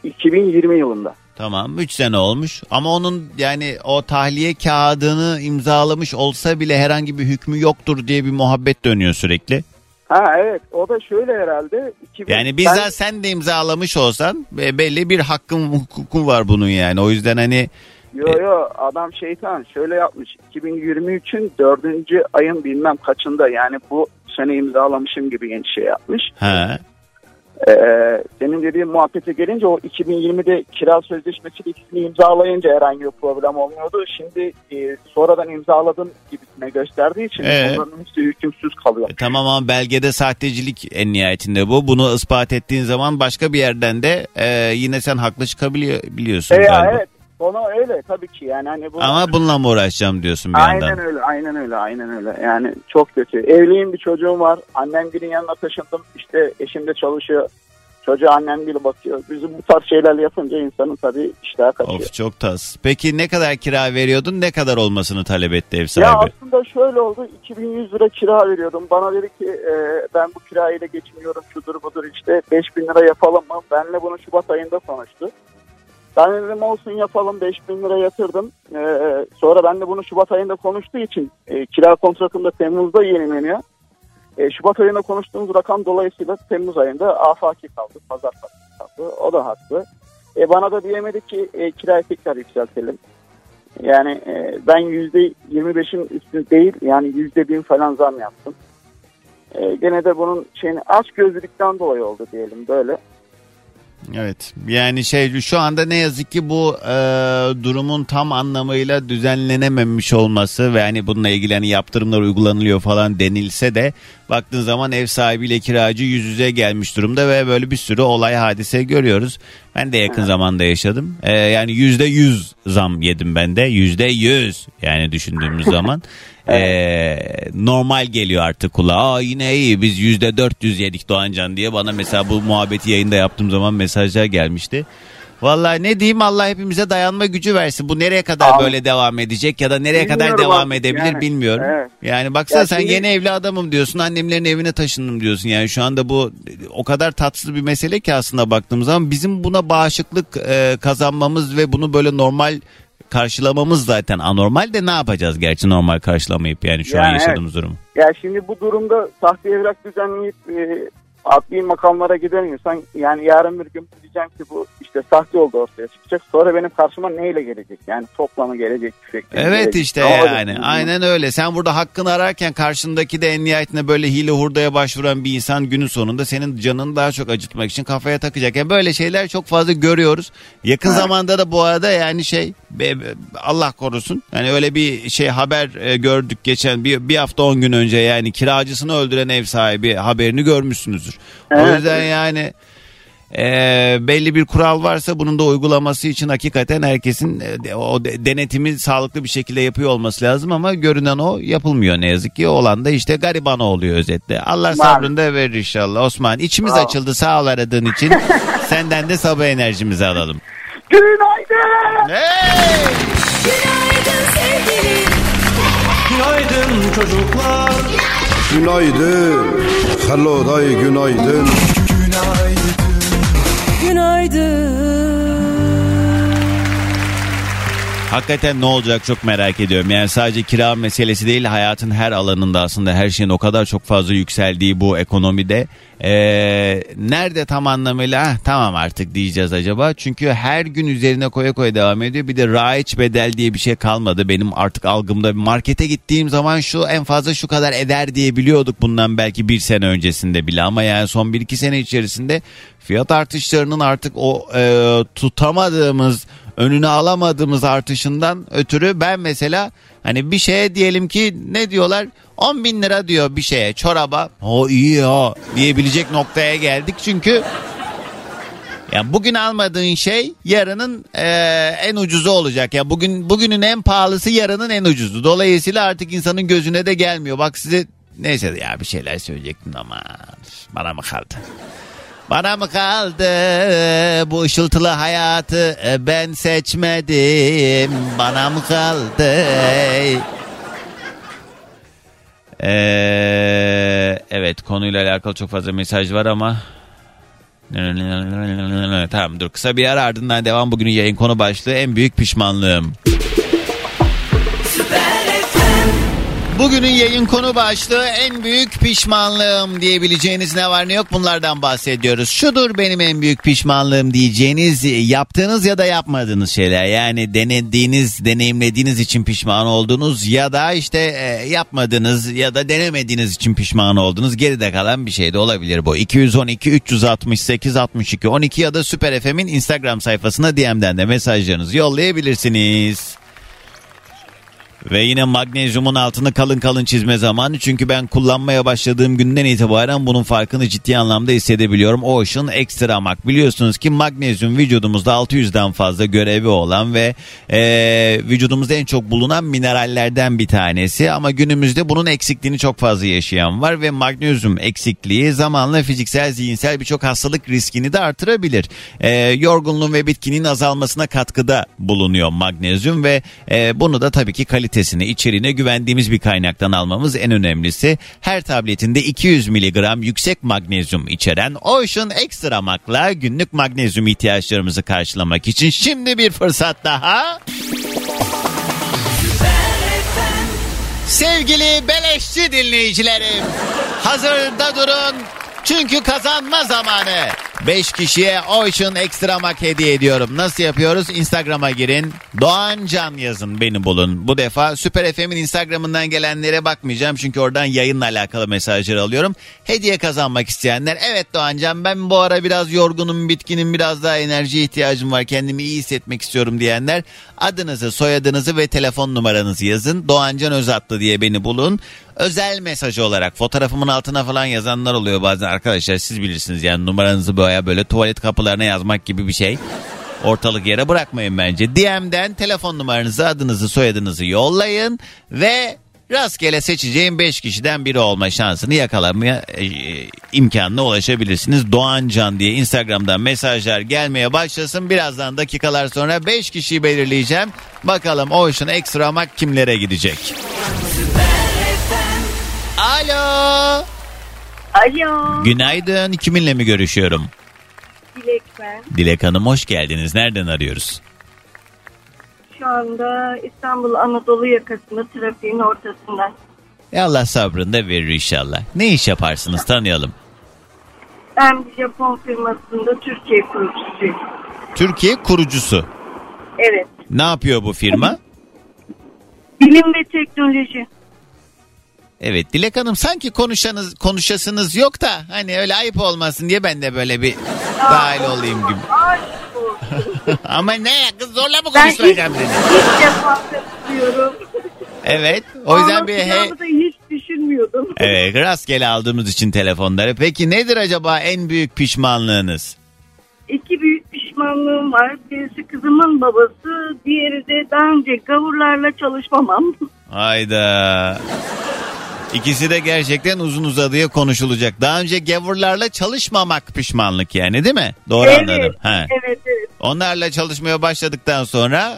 Speaker 9: 2020 yılında.
Speaker 2: Tamam 3 sene olmuş ama onun yani o tahliye kağıdını imzalamış olsa bile herhangi bir hükmü yoktur diye bir muhabbet dönüyor sürekli.
Speaker 9: Ha evet o da şöyle herhalde. 2000,
Speaker 2: Yani bizzat sen de imzalamış olsan be- belli bir hakkın hukukun var bunun yani. O yüzden hani
Speaker 9: Yo yo adam şeytan şöyle yapmış 2023'ün dördüncü ayın bilmem kaçında yani bu sene imzalamışım gibi şey yapmış.
Speaker 2: ha
Speaker 9: Ee, senin dediğin muhabbete gelince o 2020'de kira sözleşmesi ikisini imzalayınca herhangi bir problem olmuyordu. Şimdi e, sonradan imzaladım gibisine gösterdiği için
Speaker 2: Ee?
Speaker 9: onların hepsi hükümsüz kalıyor.
Speaker 2: e, tamam ama belgede sahtecilik en nihayetinde bu. Bunu ispat ettiğin zaman başka bir yerden de e, yine sen haklı çıkabiliyorsun
Speaker 9: E, ya,
Speaker 2: galiba.
Speaker 9: evet konu öyle tabii ki yani hani bu
Speaker 2: Ama bununla mı uğraşacağım diyorsun bir
Speaker 9: Aynen
Speaker 2: yandan.
Speaker 9: öyle, aynen öyle, aynen öyle. Yani çok kötü. Evliyim bir çocuğum var. Annem günün yanına taşındım. İşte eşim de çalışıyor. Çocuğa annem bile bakıyor. Bizim bu tarz şeyler yapınca insanın tabii iştahı kaçıyor.
Speaker 2: Of çok tas. Peki ne kadar kira veriyordun? Ne kadar olmasını talep etti ev
Speaker 9: Ya
Speaker 2: sahibi?
Speaker 9: aslında şöyle oldu. 2100 lira kira veriyordum. Bana dedi ki e, ben bu kirayla geçiniyorum. Şudur budur işte 5000 lira yapalım mı? Benle bunu Şubat ayında konuştu. Ben dedim olsun yapalım 5000 lira yatırdım. E, sonra ben de bunu Şubat ayında konuştuğu için e, kira kontratım da Temmuz'da yenileniyor. E, Şubat ayında konuştuğumuz rakam dolayısıyla Temmuz ayında afaki kaldı. Pazar kaldı. O da haklı. E, bana da diyemedi ki e, kirayı tekrar yükseltelim. Yani e, ben yüzde 25'in üstü değil yani yüzde bin falan zam yaptım. E, gene de bunun şeyini aç gözlülükten dolayı oldu diyelim böyle.
Speaker 2: Evet yani şey şu anda ne yazık ki bu e, durumun tam anlamıyla düzenlenememiş olması ve hani bununla ilgili hani yaptırımlar uygulanılıyor falan denilse de baktığın zaman ev sahibiyle kiracı yüz yüze gelmiş durumda ve böyle bir sürü olay hadise görüyoruz. Ben de yakın zamanda yaşadım. E, yani yüzde yüz zam yedim ben de yüzde yüz yani düşündüğümüz zaman. E, normal geliyor artık kulağa. Aa, yine iyi biz yüzde dört yüz yedik Doğancan diye bana mesela bu muhabbeti yayında yaptığım zaman mesajlar gelmişti. Vallahi ne diyeyim Allah hepimize dayanma gücü versin. Bu nereye kadar
Speaker 9: Abi.
Speaker 2: böyle devam edecek ya da nereye kadar devam
Speaker 9: abi,
Speaker 2: edebilir
Speaker 9: yani,
Speaker 2: bilmiyorum.
Speaker 9: evet.
Speaker 2: Yani baksana
Speaker 9: Ya
Speaker 2: sen
Speaker 9: şimdi-
Speaker 2: yeni evli adamım diyorsun. Annemlerin evine taşındım diyorsun. Yani şu anda bu o kadar tatsız bir mesele ki aslında baktığımız zaman bizim buna bağışıklık e, kazanmamız ve bunu böyle normal karşılamamız zaten anormal de ne yapacağız gerçi normal karşılamayıp yani şu an
Speaker 9: Yani evet.
Speaker 2: yaşadığımız durumu.
Speaker 9: Ya şimdi bu durumda sahte evrak düzenleyip e, adli makamlara giden insan yani yarın bir gün diyeceğim ki bu işte sahte oldu ortaya çıkacak. Sonra benim karşıma neyle gelecek? Yani toplamı gelecek. şeklinde
Speaker 2: Evet
Speaker 9: gelecek.
Speaker 2: işte
Speaker 9: Ne olacak?
Speaker 2: yani aynen öyle. Sen burada hakkını ararken karşındaki de en nihayetinde böyle hile hurdaya başvuran bir insan günün sonunda senin canını daha çok acıtmak için kafaya takacak. Yani böyle şeyler çok fazla görüyoruz. Yakın zamanda da bu arada yani şey Allah korusun. Yani öyle bir şey haber e, gördük geçen bir, bir hafta on gün önce yani kiracısını öldüren ev sahibi haberini görmüşsünüzdür. O
Speaker 9: Evet.
Speaker 2: yüzden yani e, belli bir kural varsa bunun da uygulaması için hakikaten herkesin e, o de- denetimi sağlıklı bir şekilde yapıyor olması lazım ama görünen o yapılmıyor ne yazık ki. Olan da işte gariban oluyor özetle. Allah sabrını da verir inşallah. Osman içimiz
Speaker 9: ol.
Speaker 2: açıldı sağ ol aradığın için. Senden de sabah enerjimizi alalım.
Speaker 9: Günaydın.
Speaker 2: Hey!
Speaker 3: Günaydın sevgilim.
Speaker 4: Günaydın çocuklar
Speaker 5: Günaydın. Hello day günaydın.
Speaker 3: Günaydın.
Speaker 2: Hakikaten ne olacak çok merak ediyorum. Yani sadece kira meselesi değil hayatın her alanında aslında her şeyin o kadar çok fazla yükseldiği bu ekonomide. Ee, nerede tam anlamıyla "Ah, tamam artık diyeceğiz acaba? Çünkü her gün üzerine koya koya devam ediyor. Bir de raiç bedel diye bir şey kalmadı. Benim artık algımda markete gittiğim zaman şu en fazla şu kadar eder diye biliyorduk bundan belki bir sene öncesinde bile. Ama yani son bir iki sene içerisinde fiyat artışlarının artık o e, tutamadığımız önünü alamadığımız artışından ötürü ben mesela hani bir şeye diyelim ki ne diyorlar 10 bin lira diyor bir şeye çoraba o iyi ya diyebilecek noktaya geldik çünkü ya bugün almadığın şey yarının e, en ucuzu olacak. Ya bugün bugünün en pahalısı yarının en ucuzu. Dolayısıyla artık insanın gözüne de gelmiyor. Bak size neyse ya bir şeyler söyleyecektim ama bana mı kaldı? Bana mı kaldı bu ışıltılı hayatı? E, ben seçmedim. Bana mı kaldı? Ee, evet konuyla alakalı çok fazla mesaj var ama. Tamam dur. Kısa bir ara ardından devam. Bugünün yayın konu başlığı. En büyük pişmanlığım. Bugünün yayın konu başlığı en büyük pişmanlığım diyebileceğiniz ne var ne yok bunlardan bahsediyoruz. Şudur benim en büyük pişmanlığım diyeceğiniz yaptığınız ya da yapmadığınız şeyler. Yani denediğiniz, deneyimlediğiniz için pişman olduğunuz ya da işte e, yapmadığınız ya da denemediğiniz için pişman olduğunuz geride kalan bir şey de olabilir bu. 212 368 62 12 ya da Süper FM'in Instagram sayfasına DM'den de mesajlarınızı yollayabilirsiniz. Ve yine magnezyumun altını kalın kalın çizme zamanı. Çünkü ben kullanmaya başladığım günden itibaren bunun farkını ciddi anlamda hissedebiliyorum. Ocean Extra Mag. Biliyorsunuz ki magnezyum vücudumuzda 600'den fazla görevi olan ve eee, vücudumuzda en çok bulunan minerallerden bir tanesi. Ama günümüzde bunun eksikliğini çok fazla yaşayan var ve magnezyum eksikliği zamanla fiziksel, zihinsel birçok hastalık riskini de artırabilir. Eee, yorgunluğun ve bitkinin azalmasına katkıda bulunuyor magnezyum ve e, bunu da tabii ki kalitesine, içeriğine güvendiğimiz bir kaynaktan almamız en önemlisi. Her tabletinde 200 miligram yüksek magnezyum içeren Ocean Extra Mag'la günlük magnezyum ihtiyaçlarımızı karşılamak için şimdi bir fırsat daha. Sevgili beleşçi dinleyicilerim, hazırda durun çünkü kazanma zamanı. 5 kişiye Ocean Extra Mac hediye ediyorum. Nasıl yapıyoruz? Instagram'a girin. Doğan Can yazın beni bulun. Bu defa Süper FM'in Instagram'ından gelenlere bakmayacağım. Çünkü oradan yayınla alakalı mesajlar alıyorum. Hediye kazanmak isteyenler. Evet Doğan Can ben bu ara biraz yorgunum, bitkinim, biraz daha enerji ihtiyacım var. Kendimi iyi hissetmek istiyorum diyenler. Adınızı, soyadınızı ve telefon numaranızı yazın. Doğan Can Özatlı diye beni bulun. Özel mesaj olarak fotoğrafımın altına falan yazanlar oluyor bazen arkadaşlar siz bilirsiniz yani numaranızı böyle böyle tuvalet kapılarına yazmak gibi bir şey. Ortalık yere bırakmayın bence. DM'den telefon numaranızı, adınızı, soyadınızı yollayın ve rastgele seçeceğim 5 kişiden biri olma şansını yakalamaya e, e, imkanına ulaşabilirsiniz. Doğan Can diye Instagram'dan mesajlar gelmeye başlasın. Birazdan dakikalar sonra 5 kişiyi belirleyeceğim. Bakalım Ocean Extra Mak kimlere gidecek? Alo.
Speaker 6: Alo.
Speaker 2: Günaydın. Kiminle mi görüşüyorum?
Speaker 6: Dilek ben.
Speaker 2: Dilek Hanım hoş geldiniz. Nereden arıyoruz?
Speaker 6: Şu anda İstanbul Anadolu yakasında trafiğin ortasında.
Speaker 2: E Allah sabrını da verir inşallah. Ne iş yaparsınız tanıyalım.
Speaker 6: Ben bir Japon firmasında Türkiye kurucusuyum.
Speaker 2: Türkiye kurucusu.
Speaker 6: Evet.
Speaker 2: Ne yapıyor bu firma?
Speaker 6: Bilim ve teknoloji.
Speaker 2: Evet Dilek Hanım sanki konuşanız konuşasınız yok da hani öyle ayıp olmasın diye ben de böyle bir dahil olayım gibi. Ama ne kız zorla mı konuşturacağım seni?
Speaker 6: ilk defa katılıyorum.
Speaker 2: Evet o yüzden bir he...
Speaker 6: Anlatacağımı da hiç düşünmüyordum.
Speaker 2: Evet rastgele aldığımız için telefonları. Peki nedir acaba en büyük pişmanlığınız?
Speaker 6: İki büyük pişmanlığım var. Birisi kızımın babası, diğeri de daha önce gavurlarla çalışmamam.
Speaker 2: Hayda. İkisi de gerçekten uzun uzadıya konuşulacak. Daha önce gavurlarla çalışmamak pişmanlık yani değil mi? Doğru anladım.
Speaker 6: evet,
Speaker 2: Ha.
Speaker 6: evet, evet.
Speaker 2: Onlarla çalışmaya başladıktan sonra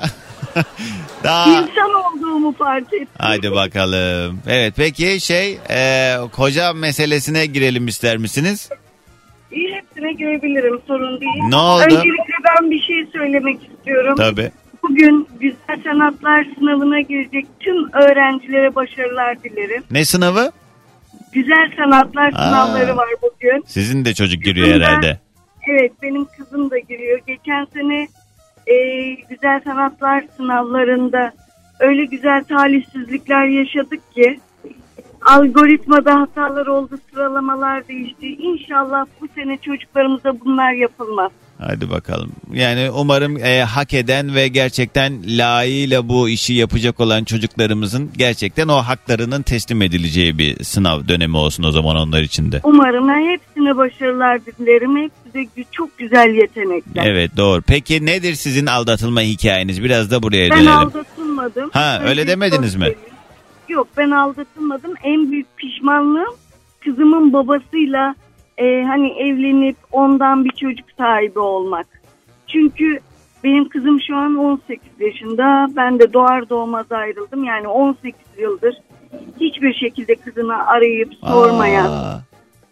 Speaker 2: daha
Speaker 6: İnsan olduğumu fark ettim.
Speaker 2: hadi bakalım. Evet peki şey e, koca meselesine girelim ister misiniz?
Speaker 6: İyi hepsine görebilirim sorun değil.
Speaker 2: Ne oldu?
Speaker 6: Öncelikle ben bir şey söylemek istiyorum.
Speaker 2: Tabii.
Speaker 6: Bugün Sanatlar sınavına girecek tüm öğrencilere başarılar dilerim.
Speaker 2: Ne sınavı?
Speaker 6: Güzel Sanatlar
Speaker 2: Aa.
Speaker 6: sınavları var bugün.
Speaker 2: Sizin de çocuk giriyor
Speaker 6: Kızım da-
Speaker 2: herhalde.
Speaker 6: Evet benim kızım da giriyor. Geçen sene e, Güzel Sanatlar sınavlarında öyle güzel talihsizlikler yaşadık ki algoritmada hatalar oldu, sıralamalar değişti. İnşallah bu sene çocuklarımıza bunlar yapılmaz.
Speaker 2: Hadi bakalım. Yani umarım e, hak eden ve gerçekten layığıyla bu işi yapacak olan çocuklarımızın gerçekten o haklarının teslim edileceği bir sınav dönemi olsun o zaman onlar için de.
Speaker 6: Umarım hepsine başarılar dilerim. Hepsi de gü- çok güzel yetenekler.
Speaker 2: Evet doğru. Peki nedir sizin aldatılma hikayeniz? Biraz da buraya
Speaker 6: Ben
Speaker 2: dönelim.
Speaker 6: aldatılmadım.
Speaker 2: Ha, öyle
Speaker 6: Önce
Speaker 2: demediniz mi?
Speaker 6: Yok ben aldatılmadım. En büyük pişmanlığım kızımın babasıyla e, hani evlenip ondan bir çocuk sahibi olmak. Çünkü benim kızım şu an 18 yaşında. Ben de doğar doğmaz ayrıldım. Yani 18 yıldır hiçbir şekilde kızını arayıp sormayan,
Speaker 2: Aa.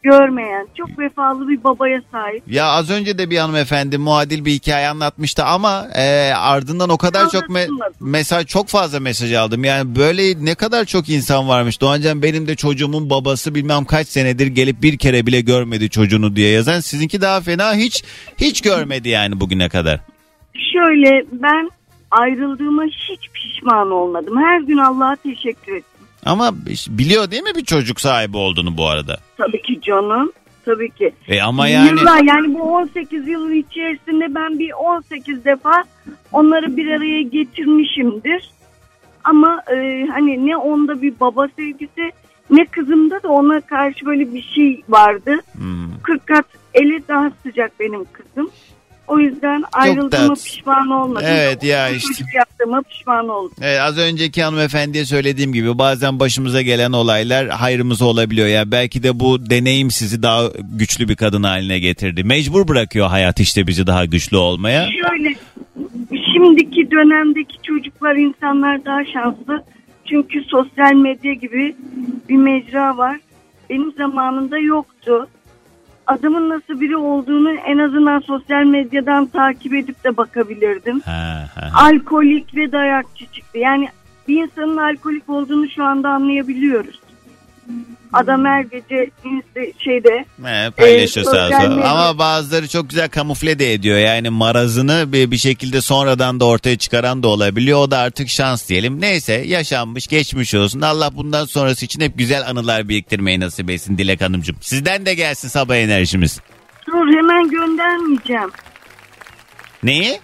Speaker 6: Görmeyen, çok vefalı bir babaya sahip.
Speaker 2: Ya az önce de bir hanımefendi muadil bir hikaye anlatmıştı ama e, ardından o kadar çok me- mesaj çok fazla mesaj aldım. Yani böyle ne kadar çok insan varmış. Doğancan benim de çocuğumun babası bilmem kaç senedir gelip bir kere bile görmedi çocuğunu diye yazan. Sizinki daha fena hiç hiç görmedi yani bugüne kadar.
Speaker 6: Şöyle ben ayrıldığıma hiç pişman olmadım. Her gün Allah'a teşekkür ettim.
Speaker 2: Ama biliyor değil mi bir çocuk sahibi olduğunu bu arada?
Speaker 6: Tabii ki canım. Tabii ki.
Speaker 2: E ama yani
Speaker 6: Yıllar yani bu 18 yıl içerisinde ben bir 18 defa onları bir araya getirmişimdir. Ama e, hani ne onda bir baba sevgisi ne kızımda da ona karşı böyle bir şey vardı.
Speaker 2: Hmm.
Speaker 6: 40 kat eli daha sıcak benim kızım. O yüzden ayrıldığıma pişman olmadım.
Speaker 2: Evet ya işte.
Speaker 6: çocuk yaptığıma pişman oldum.
Speaker 2: Evet, az önceki hanımefendiye söylediğim gibi bazen başımıza gelen olaylar hayrımıza olabiliyor. Ya belki de bu deneyim sizi daha güçlü bir kadın haline getirdi. Mecbur bırakıyor hayat işte bizi daha güçlü olmaya.
Speaker 6: Şöyle şimdiki dönemdeki çocuklar insanlar daha şanslı. Çünkü sosyal medya gibi bir mecra var. Benim zamanımda yoktu. Adamın nasıl biri olduğunu en azından sosyal medyadan takip edip de bakabilirdim.
Speaker 2: Ha, ha.
Speaker 6: Alkolik ve dayakçı çıktı. Yani bir insanın alkolik olduğunu şu anda anlayabiliyoruz. Adam her gece insta- şeyde
Speaker 2: He, paylaşıyor
Speaker 6: Ee,
Speaker 2: sağ olsun. Ama bazıları çok güzel kamufle de ediyor. Yani marazını bir, bir şekilde sonradan da ortaya çıkaran da olabiliyor. O da artık şans diyelim. Neyse yaşanmış geçmiş olsun. Allah bundan sonrası için hep güzel anılar biriktirmeyi nasip etsin Dilek Hanımcığım. Sizden de gelsin sabah enerjimiz.
Speaker 6: dur hemen göndermeyeceğim.
Speaker 2: Neyi?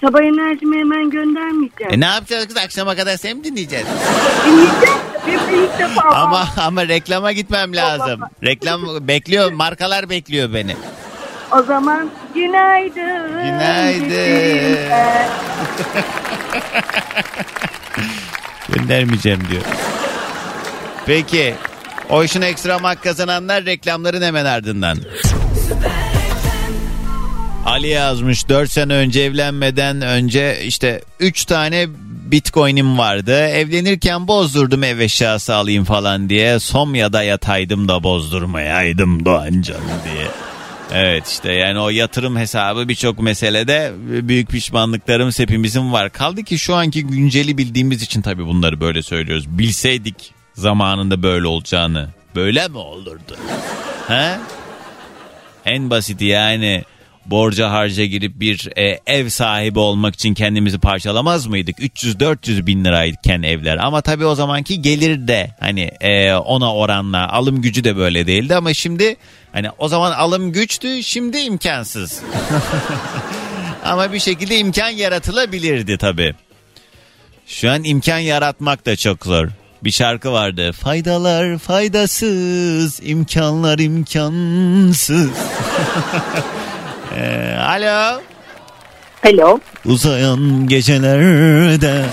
Speaker 6: Sabah enerjimi hemen göndermeyeceğim.
Speaker 2: E ne yapacağız kız akşama kadar sen mi dinleyeceğiz?
Speaker 6: Dinleyeceğim. Bir ilk defa.
Speaker 2: Ama ama reklama gitmem lazım. Reklam bekliyor, markalar bekliyor beni.
Speaker 6: O zaman günaydın.
Speaker 2: Günaydın.
Speaker 6: Günaydın.
Speaker 2: Göndermeyeceğim diyor. Peki. O işin ekstra mak kazananlar reklamların hemen ardından. Ali yazmış 4 sene önce evlenmeden önce işte 3 tane bitcoin'im vardı. Evlenirken bozdurdum ev eşyası alayım falan diye. Somya'da yataydım da bozdurmayaydım Doğancan diye. Evet işte yani o yatırım hesabı birçok meselede büyük pişmanlıklarımız hepimizin var. Kaldı ki şu anki günceli bildiğimiz için tabii bunları böyle söylüyoruz. Bilseydik zamanında böyle olacağını böyle mi olurdu? He? En basiti yani borca harca girip bir e, ev sahibi olmak için kendimizi parçalamaz mıydık? 300-400 bin lirayken evler ama tabii o zamanki gelir de hani e, ona oranla alım gücü de böyle değildi ama şimdi hani o zaman alım güçtü şimdi imkansız. ama bir şekilde imkan yaratılabilirdi tabii. Şu an imkan yaratmak da çok zor. Bir şarkı vardı. Faydalar faydasız, imkanlar imkansız. Ee, alo.
Speaker 10: Alo.
Speaker 2: Uzayan gecelerde.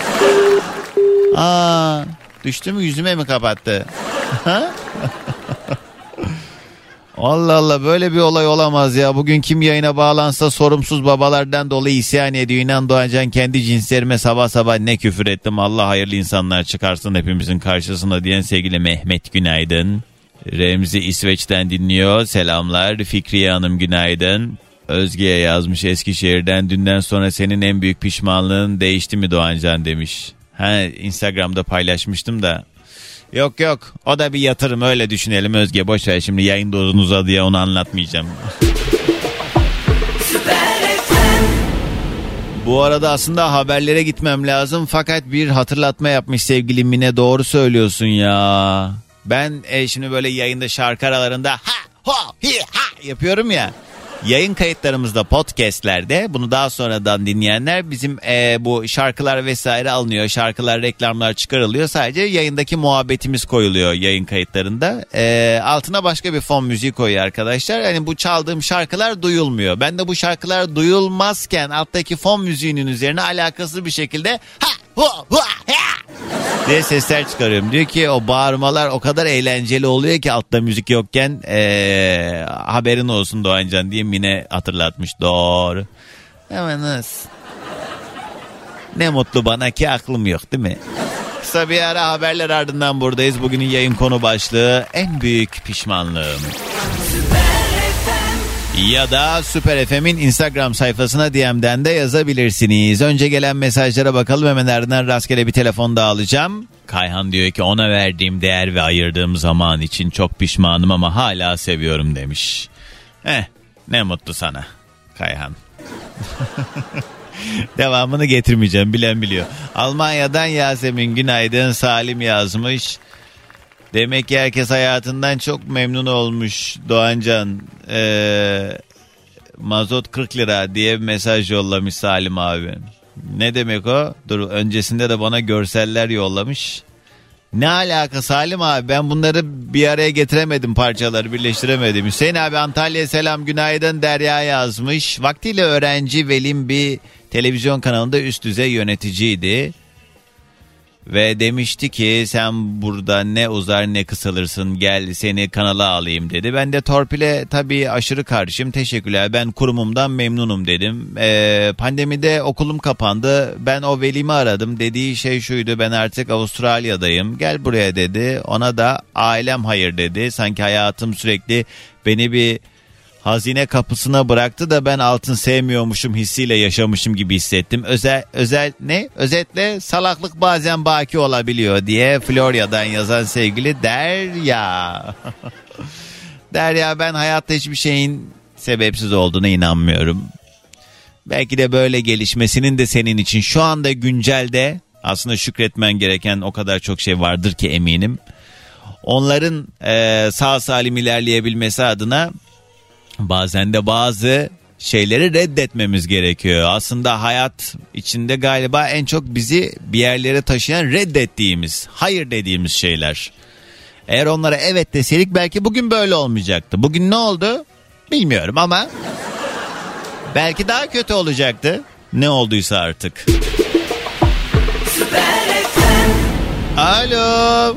Speaker 2: Aa, düştü mü yüzüme mi kapattı? Allah Allah böyle bir olay olamaz ya. Bugün kim yayına bağlansa sorumsuz babalardan dolayı isyan ediyor. İnan Doğancan kendi cinslerime sabah sabah ne küfür ettim. Allah hayırlı insanlar çıkarsın hepimizin karşısına diyen sevgili Mehmet günaydın. Remzi İsveç'ten dinliyor. Selamlar. Fikriye Hanım günaydın. Özge'ye yazmış Eskişehir'den. Dünden sonra senin en büyük pişmanlığın değişti mi Doğancan demiş. Ha Instagram'da paylaşmıştım da. Yok yok o da bir yatırım öyle düşünelim Özge. Boş ver şimdi yayın uzun uzadı ya onu anlatmayacağım. Bu arada aslında haberlere gitmem lazım fakat bir hatırlatma yapmış sevgili Mine doğru söylüyorsun ya. Ben e, şimdi böyle yayında şarkı aralarında ha ho hi ha yapıyorum ya. Yayın kayıtlarımızda podcastlerde bunu daha sonradan dinleyenler bizim e, bu şarkılar vesaire alınıyor. Şarkılar reklamlar çıkarılıyor. Sadece yayındaki muhabbetimiz koyuluyor yayın kayıtlarında. E, altına başka bir fon müziği koyuyor arkadaşlar. Yani bu çaldığım şarkılar duyulmuyor. Ben de bu şarkılar duyulmazken alttaki fon müziğinin üzerine alakasız bir şekilde ha hu hu ha diye sesler çıkarıyorum. Diyor ki o bağırmalar o kadar eğlenceli oluyor ki altta müzik yokken ee, haberin olsun Doğancan diye Mine hatırlatmış. Doğru. Ama nasıl? Ne mutlu bana ki aklım yok değil mi? Kısa bir ara haberler ardından buradayız. Bugünün yayın konu başlığı en büyük pişmanlığım. Ya da Süper FM'in Instagram sayfasına DM'den de yazabilirsiniz. Önce gelen mesajlara bakalım hemen ardından rastgele bir telefon da alacağım. Kayhan diyor ki ona verdiğim değer ve ayırdığım zaman için çok pişmanım ama hala seviyorum demiş. Eh ne mutlu sana Kayhan. Devamını getirmeyeceğim bilen biliyor. Almanya'dan Yasemin Günaydın Salim yazmış. Demek ki herkes hayatından çok memnun olmuş Doğancan. Ee, mazot 40 lira diye bir mesaj yollamış Salim abi. Ne demek o? Dur öncesinde de bana görseller yollamış. Ne alaka Salim abi ben bunları bir araya getiremedim parçaları birleştiremedim. Hüseyin abi Antalya selam günaydın Derya yazmış. Vaktiyle öğrenci Velim bir televizyon kanalında üst düzey yöneticiydi. Ve demişti ki sen burada ne uzar ne kısalırsın gel seni kanala alayım dedi. Ben de torpile tabii aşırı karşıyım teşekkürler ben kurumumdan memnunum dedim. Ee, pandemide okulum kapandı ben o velimi aradım dediği şey şuydu ben artık Avustralya'dayım gel buraya dedi. Ona da ailem hayır dedi sanki hayatım sürekli beni bir hazine kapısına bıraktı da ben altın sevmiyormuşum hissiyle yaşamışım gibi hissettim. Özel özel ne? Özetle salaklık bazen baki olabiliyor diye Florya'dan yazan sevgili Derya. Derya ben hayatta hiçbir şeyin sebepsiz olduğuna inanmıyorum. Belki de böyle gelişmesinin de senin için şu anda güncelde aslında şükretmen gereken o kadar çok şey vardır ki eminim. Onların e, sağ salim ilerleyebilmesi adına bazen de bazı şeyleri reddetmemiz gerekiyor. Aslında hayat içinde galiba en çok bizi bir yerlere taşıyan reddettiğimiz, hayır dediğimiz şeyler. Eğer onlara evet deseydik belki bugün böyle olmayacaktı. Bugün ne oldu? Bilmiyorum ama belki daha kötü olacaktı. Ne olduysa artık. Alo.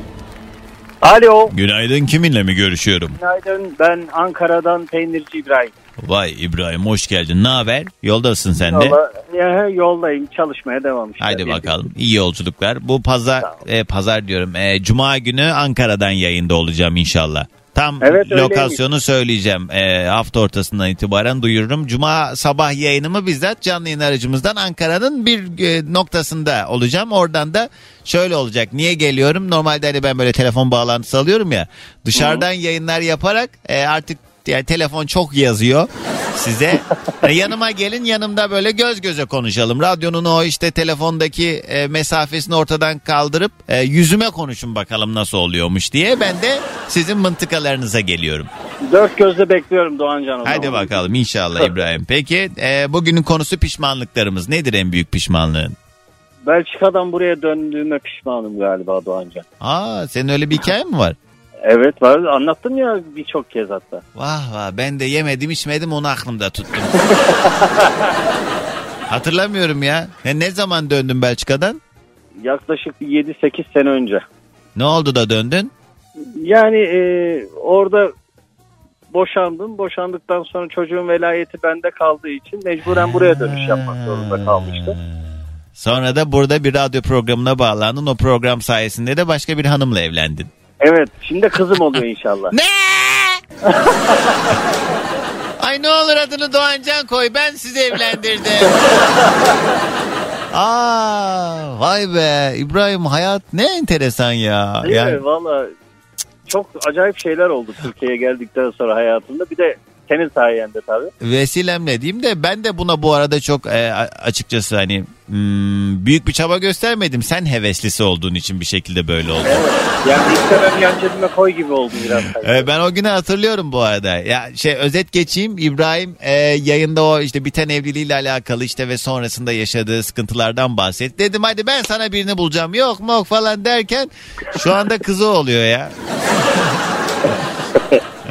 Speaker 10: Alo.
Speaker 2: Günaydın kiminle mi görüşüyorum?
Speaker 10: Günaydın. Ben Ankara'dan Peynirci İbrahim.
Speaker 2: Vay İbrahim hoş geldin. Ne haber? Yoldasın sen de.
Speaker 10: Yola, ya, yoldayım. Çalışmaya devam işte.
Speaker 2: Haydi bakalım. İyi yolculuklar. Bu pazar e, pazar diyorum. E, Cuma günü Ankara'dan yayında olacağım inşallah. Tam
Speaker 10: Evet, öyleymiş.
Speaker 2: lokasyonu söyleyeceğim. E, hafta ortasından itibaren duyururum. Cuma sabah yayınımı bizzat canlı yayın aracımızdan Ankara'nın bir e, noktasında olacağım. Oradan da şöyle olacak. Niye geliyorum? Normalde hani ben böyle telefon bağlantısı alıyorum ya. Dışarıdan yayınlar yaparak e, artık yani telefon çok yazıyor size. E, yanıma gelin yanımda böyle göz göze konuşalım. Radyonun o işte telefondaki e, mesafesini ortadan kaldırıp e, yüzüme konuşun bakalım nasıl oluyormuş diye. Ben de sizin mıntıkalarınıza geliyorum.
Speaker 10: Dört gözle bekliyorum Doğancan o
Speaker 2: Hadi
Speaker 10: zaman.
Speaker 2: bakalım inşallah İbrahim. Peki e, bugünün konusu pişmanlıklarımız. Nedir en büyük pişmanlığın?
Speaker 10: Belçika'dan buraya döndüğüme pişmanım galiba Doğancan.
Speaker 2: Aa senin öyle bir hikayen mi var?
Speaker 10: Evet var. Anlattım ya birçok kez hatta.
Speaker 2: Vah vah ben de yemedim içmedim onu aklımda tuttum. Hatırlamıyorum ya. Ne, ne zaman döndün Belçika'dan?
Speaker 10: Yaklaşık bir 7-8 sene önce.
Speaker 2: Ne oldu da döndün?
Speaker 10: Yani e, orada boşandım. Boşandıktan sonra çocuğun velayeti bende kaldığı için mecburen buraya dönüş yapmak zorunda kalmıştım.
Speaker 2: Sonra da burada bir radyo programına bağlandın. O program sayesinde de başka bir hanımla evlendin.
Speaker 10: Evet şimdi kızım oluyor inşallah.
Speaker 2: Ne? Ay ne olur adını Doğancan koy ben sizi evlendirdim. Aa, vay be İbrahim hayat ne enteresan ya.
Speaker 10: Değil
Speaker 2: Yani,
Speaker 10: mi? Valla çok acayip şeyler oldu Türkiye'ye geldikten sonra hayatımda. Bir de senin sayende tabii.
Speaker 2: vesilemle diyeyim de ben de buna bu arada çok e, açıkçası hani hmm, büyük bir çaba göstermedim. Sen heveslisi olduğun için bir şekilde böyle oldu.
Speaker 10: Yani istemem yan cebime koy gibi oldu biraz.
Speaker 2: E, ben o günü hatırlıyorum bu arada. Ya şey özet geçeyim. İbrahim e, yayında o işte biten evliliğiyle alakalı işte ve sonrasında yaşadığı sıkıntılardan bahset. Dedim hadi ben sana birini bulacağım. Yok mok falan derken şu anda kızı oluyor ya.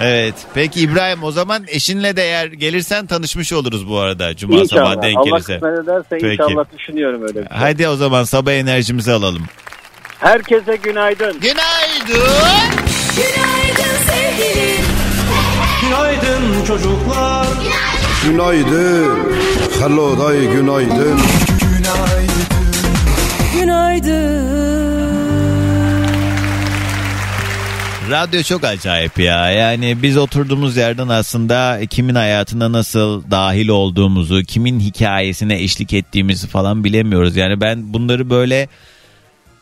Speaker 2: Evet. Peki İbrahim o zaman eşinle de eğer gelirsen tanışmış oluruz bu arada. Cuma sabah
Speaker 10: İnşallah.
Speaker 2: denk
Speaker 10: Allah
Speaker 2: gelirse.
Speaker 10: kısmet ederse
Speaker 2: Peki.
Speaker 10: inşallah düşünüyorum öyle bir şey.
Speaker 2: Hadi o zaman sabah enerjimizi alalım.
Speaker 10: Herkese günaydın.
Speaker 2: Günaydın.
Speaker 3: Günaydın sevgilim.
Speaker 4: Günaydın çocuklar.
Speaker 5: Günaydın. Hello day günaydın.
Speaker 3: Günaydın.
Speaker 2: Radyo çok acayip ya. Yani biz oturduğumuz yerden aslında kimin hayatına nasıl dahil olduğumuzu, kimin hikayesine eşlik ettiğimizi falan bilemiyoruz. Yani ben bunları böyle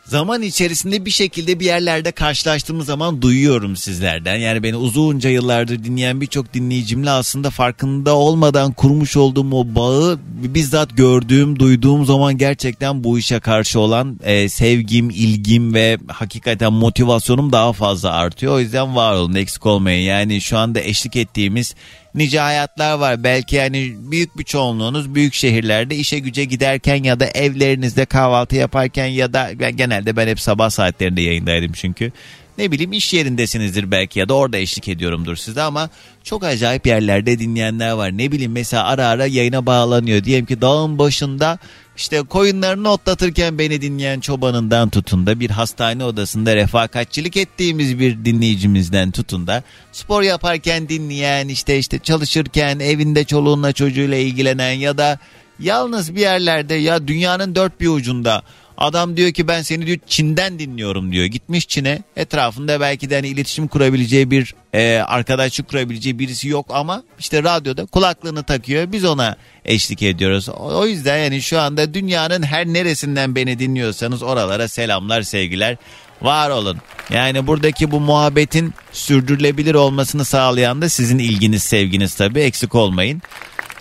Speaker 2: zaman içerisinde bir şekilde bir yerlerde karşılaştığımız zaman duyuyorum sizlerden. Yani beni uzunca yıllardır dinleyen birçok dinleyicimle aslında farkında olmadan kurmuş olduğum o bağı bizzat gördüğüm, duyduğum zaman gerçekten bu işe karşı olan e, sevgim, ilgim ve hakikaten motivasyonum daha fazla artıyor. O yüzden var olun, eksik olmayın. Yani şu anda eşlik ettiğimiz nice hayatlar var. Belki yani büyük bir çoğunluğunuz büyük şehirlerde işe güce giderken ya da evlerinizde kahvaltı yaparken ya da genelde ben hep sabah saatlerinde yayındaydım çünkü. Ne bileyim iş yerindesinizdir belki ya da orada eşlik ediyorumdur size ama çok acayip yerlerde dinleyenler var. Ne bileyim mesela ara ara yayına bağlanıyor. Diyelim ki dağın başında işte koyunlarını otlatırken beni dinleyen çobanından tutun da bir hastane odasında refakatçilik ettiğimiz bir dinleyicimizden tutun da spor yaparken dinleyen işte işte çalışırken evinde çoluğunla çocuğuyla ilgilenen ya da yalnız bir yerlerde ya dünyanın dört bir ucunda Adam diyor ki ben seni diyor Çin'den dinliyorum diyor. Gitmiş Çin'e etrafında belki de hani iletişim kurabileceği bir e, arkadaşlık kurabileceği birisi yok ama işte radyoda kulaklığını takıyor. Biz ona eşlik ediyoruz. O, yüzden yani şu anda dünyanın her neresinden beni dinliyorsanız oralara selamlar sevgiler. Var olun. Yani buradaki bu muhabbetin sürdürülebilir olmasını sağlayan da sizin ilginiz sevginiz tabii eksik olmayın.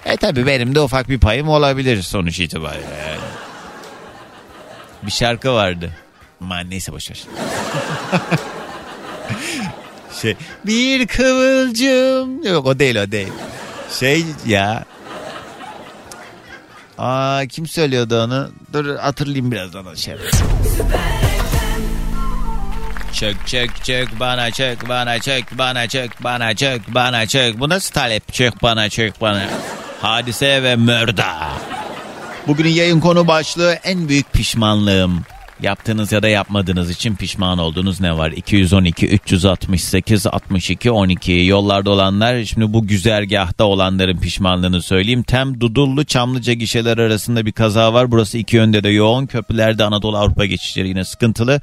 Speaker 2: E tabii benim de ufak bir payım olabilir sonuç itibariyle yani. Bir şarkı vardı. Aman neyse boşver. şey bir kıvılcım yok o değil o değil. Şey ya. Aa kim söylüyordu onu? Dur hatırlayayım birazdan o şey. Çök çök çök bana çök bana çök bana çök bana çök bana çök. Bu nasıl talep çök bana çök bana. Hadise ve mörda. Bugünün yayın konu başlığı en büyük pişmanlığım. Yaptığınız ya da yapmadığınız için pişman olduğunuz ne var? 212 368 62 12 yollarda olanlar şimdi bu güzergahta olanların pişmanlığını söyleyeyim. Tem Dudullu Çamlıca gişeler arasında bir kaza var. Burası iki yönde de yoğun. Köprülerde Anadolu Avrupa geçişleri yine sıkıntılı.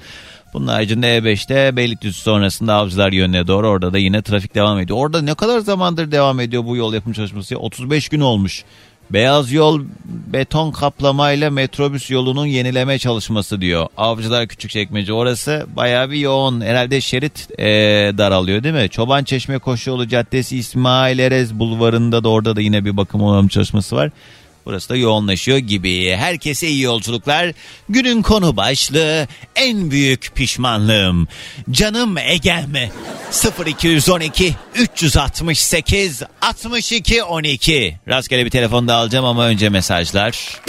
Speaker 2: Bunun haricinde E5'te Beylikdüzü sonrasında Avcılar yönüne doğru orada da yine trafik devam ediyor. Orada ne kadar zamandır devam ediyor bu yol yapım çalışması? 35 gün olmuş. Beyaz yol beton kaplamayla metrobüs yolunun yenileme çalışması diyor. Avcılar Küçükçekmece orası bayağı bir yoğun. Herhalde şerit ee, daralıyor değil mi? Çoban Çeşme Koşuyolu Caddesi İsmail Erez Bulvarı'nda da orada da yine bir bakım onarım çalışması var. Burası da yoğunlaşıyor gibi. Herkese iyi yolculuklar. Günün konu başlığı en büyük pişmanlığım. Canım Egem 0212 368 62 12. Rastgele bir telefon da alacağım ama önce mesajlar.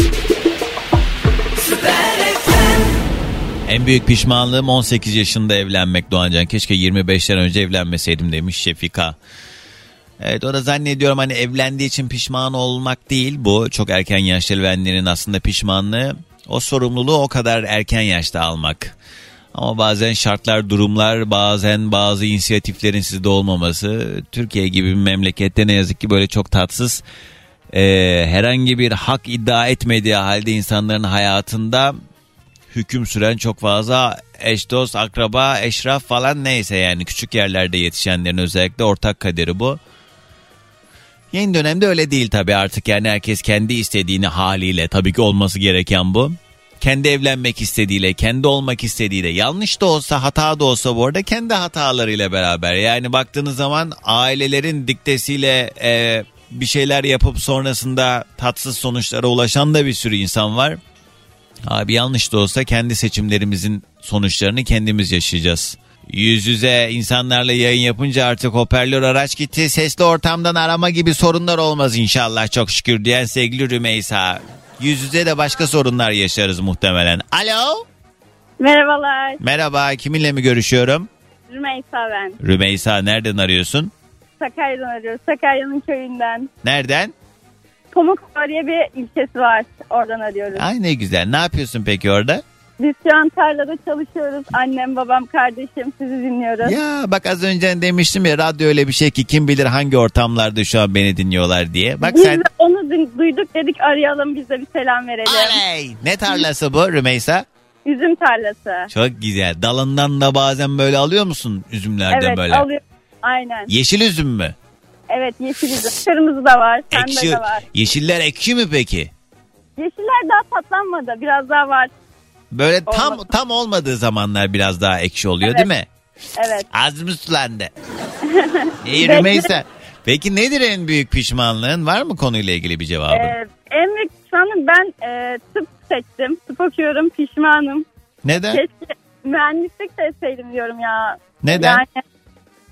Speaker 2: En büyük pişmanlığım 18 yaşında evlenmek Doğancan. Keşke 25'ten önce evlenmeseydim demiş Şefika. Evet o da zannediyorum hani evlendiği için pişman olmak değil bu. Çok erken yaşta evlenenlerin aslında pişmanlığı o sorumluluğu o kadar erken yaşta almak. Ama bazen şartlar, durumlar, bazen bazı inisiyatiflerin sizde olmaması Türkiye gibi bir memlekette ne yazık ki böyle çok tatsız e, herhangi bir hak iddia etmediği halde insanların hayatında hüküm süren çok fazla eş dost, akraba, eşraf falan neyse yani küçük yerlerde yetişenlerin özellikle ortak kaderi bu. Yeni dönemde öyle değil tabii artık yani herkes kendi istediğini haliyle tabii ki olması gereken bu. Kendi evlenmek istediğiyle, kendi olmak istediğiyle, yanlış da olsa hata da olsa bu arada kendi hatalarıyla beraber. Yani baktığınız zaman ailelerin diktesiyle e, bir şeyler yapıp sonrasında tatsız sonuçlara ulaşan da bir sürü insan var. Abi yanlış da olsa kendi seçimlerimizin sonuçlarını kendimiz yaşayacağız. Yüz yüze insanlarla yayın yapınca artık hoparlör araç gitti. Sesli ortamdan arama gibi sorunlar olmaz inşallah çok şükür diyen sevgili Rümeysa. Yüz yüze de başka sorunlar yaşarız muhtemelen. Alo.
Speaker 11: Merhabalar.
Speaker 2: Merhaba kiminle mi görüşüyorum?
Speaker 11: Rümeysa ben.
Speaker 2: Rümeysa nereden arıyorsun?
Speaker 11: Sakarya'dan arıyoruz. Sakarya'nın köyünden.
Speaker 2: Nereden?
Speaker 11: Diye bir ilçesi var. Oradan arıyoruz.
Speaker 2: Ay ne güzel. Ne yapıyorsun peki orada?
Speaker 11: Biz şu an tarlada çalışıyoruz. Annem, babam, kardeşim sizi dinliyoruz.
Speaker 2: Ya bak az önce demiştim ya radyo öyle bir şey ki kim bilir hangi ortamlarda şu an beni dinliyorlar diye. Bak
Speaker 11: biz
Speaker 2: sen
Speaker 11: de onu du- duyduk dedik arayalım biz de bir selam verelim.
Speaker 2: Oley! ne tarlası bu Rümeysa?
Speaker 11: Üzüm tarlası.
Speaker 2: Çok güzel. Dalından da bazen böyle alıyor musun üzümlerden
Speaker 11: evet
Speaker 2: böyle?
Speaker 11: alıyoruz. Aynen.
Speaker 2: Yeşil üzüm mü?
Speaker 11: Evet yeşil üzüm. Kırmızı da var. Pembe
Speaker 2: Ekşi.
Speaker 11: de var.
Speaker 2: Yeşiller ekşi mi peki?
Speaker 11: Yeşiller daha patlanmadı. Biraz daha var.
Speaker 2: Böyle tam
Speaker 11: Olmadı.
Speaker 2: tam olmadığı zamanlar biraz daha ekşi oluyor
Speaker 11: Evet.
Speaker 2: değil mi?
Speaker 11: Evet.
Speaker 2: Ağzımız sulandı. İyi. Rümeysa. Peki nedir en büyük pişmanlığın? Var mı konuyla ilgili bir cevabın?
Speaker 11: Ee, en büyük pişmanlığım ben e, tıp seçtim. Tıp okuyorum. Pişmanım.
Speaker 2: Neden?
Speaker 11: Keşke mühendislik seçseydim diyorum ya.
Speaker 2: Neden?
Speaker 11: Yani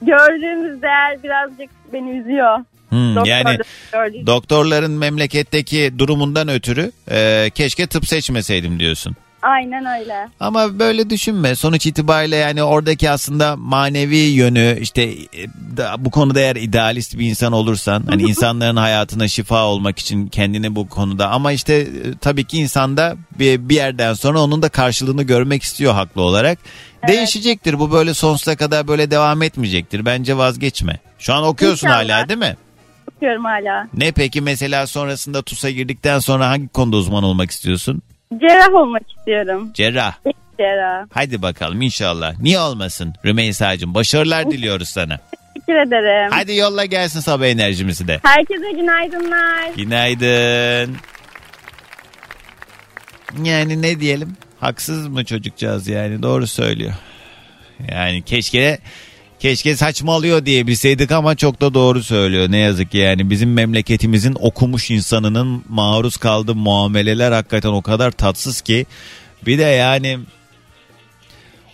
Speaker 11: gördüğümüz değer birazcık beni üzüyor.
Speaker 2: Hmm,
Speaker 11: Doktorda
Speaker 2: yani
Speaker 11: gördüğüm-
Speaker 2: doktorların memleketteki durumundan ötürü e, keşke tıp seçmeseydim diyorsun.
Speaker 11: Aynen öyle.
Speaker 2: Ama böyle düşünme. Sonuç itibariyle yani oradaki aslında manevi yönü işte e, bu konuda eğer idealist bir insan olursan hani insanların hayatına şifa olmak için kendini bu konuda ama işte e, tabii ki insanda bir, bir yerden sonra onun da karşılığını görmek istiyor haklı olarak. Değişecektir. Bu böyle sonsuza kadar böyle devam etmeyecektir. Bence vazgeçme. Şu an okuyorsun
Speaker 11: İnşallah.
Speaker 2: hala değil mi?
Speaker 11: Okuyorum hala.
Speaker 2: Ne peki mesela sonrasında TUS'a girdikten sonra hangi konuda uzman olmak istiyorsun?
Speaker 11: Cerrah olmak istiyorum.
Speaker 2: Cerrah.
Speaker 11: Cerrah.
Speaker 2: Hadi bakalım inşallah. Niye olmasın Rümeysa'cığım? Başarılar diliyoruz sana.
Speaker 11: Teşekkür ederim.
Speaker 2: Hadi yolla gelsin sabah enerjimizi de.
Speaker 11: Herkese günaydınlar.
Speaker 2: Günaydın. Yani ne diyelim? Haksız mı çocukcağız yani? Doğru söylüyor. Yani keşke keşke saçmalıyor diye bilseydik ama çok da doğru söylüyor. Ne yazık ki yani bizim memleketimizin okumuş insanının maruz kaldığı muameleler hakikaten o kadar tatsız ki. Bir de yani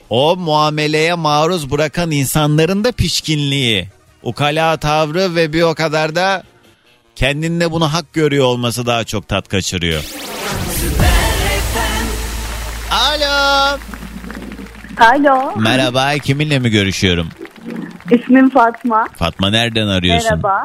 Speaker 2: o muameleye maruz bırakan insanların da pişkinliği, ukala tavrı ve bir o kadar da kendinde bunu hak görüyor olması daha çok tat kaçırıyor. Alo.
Speaker 12: Alo.
Speaker 2: Merhaba kiminle mi görüşüyorum?
Speaker 12: İsmim Fatma.
Speaker 2: Fatma nereden arıyorsun?
Speaker 12: Merhaba.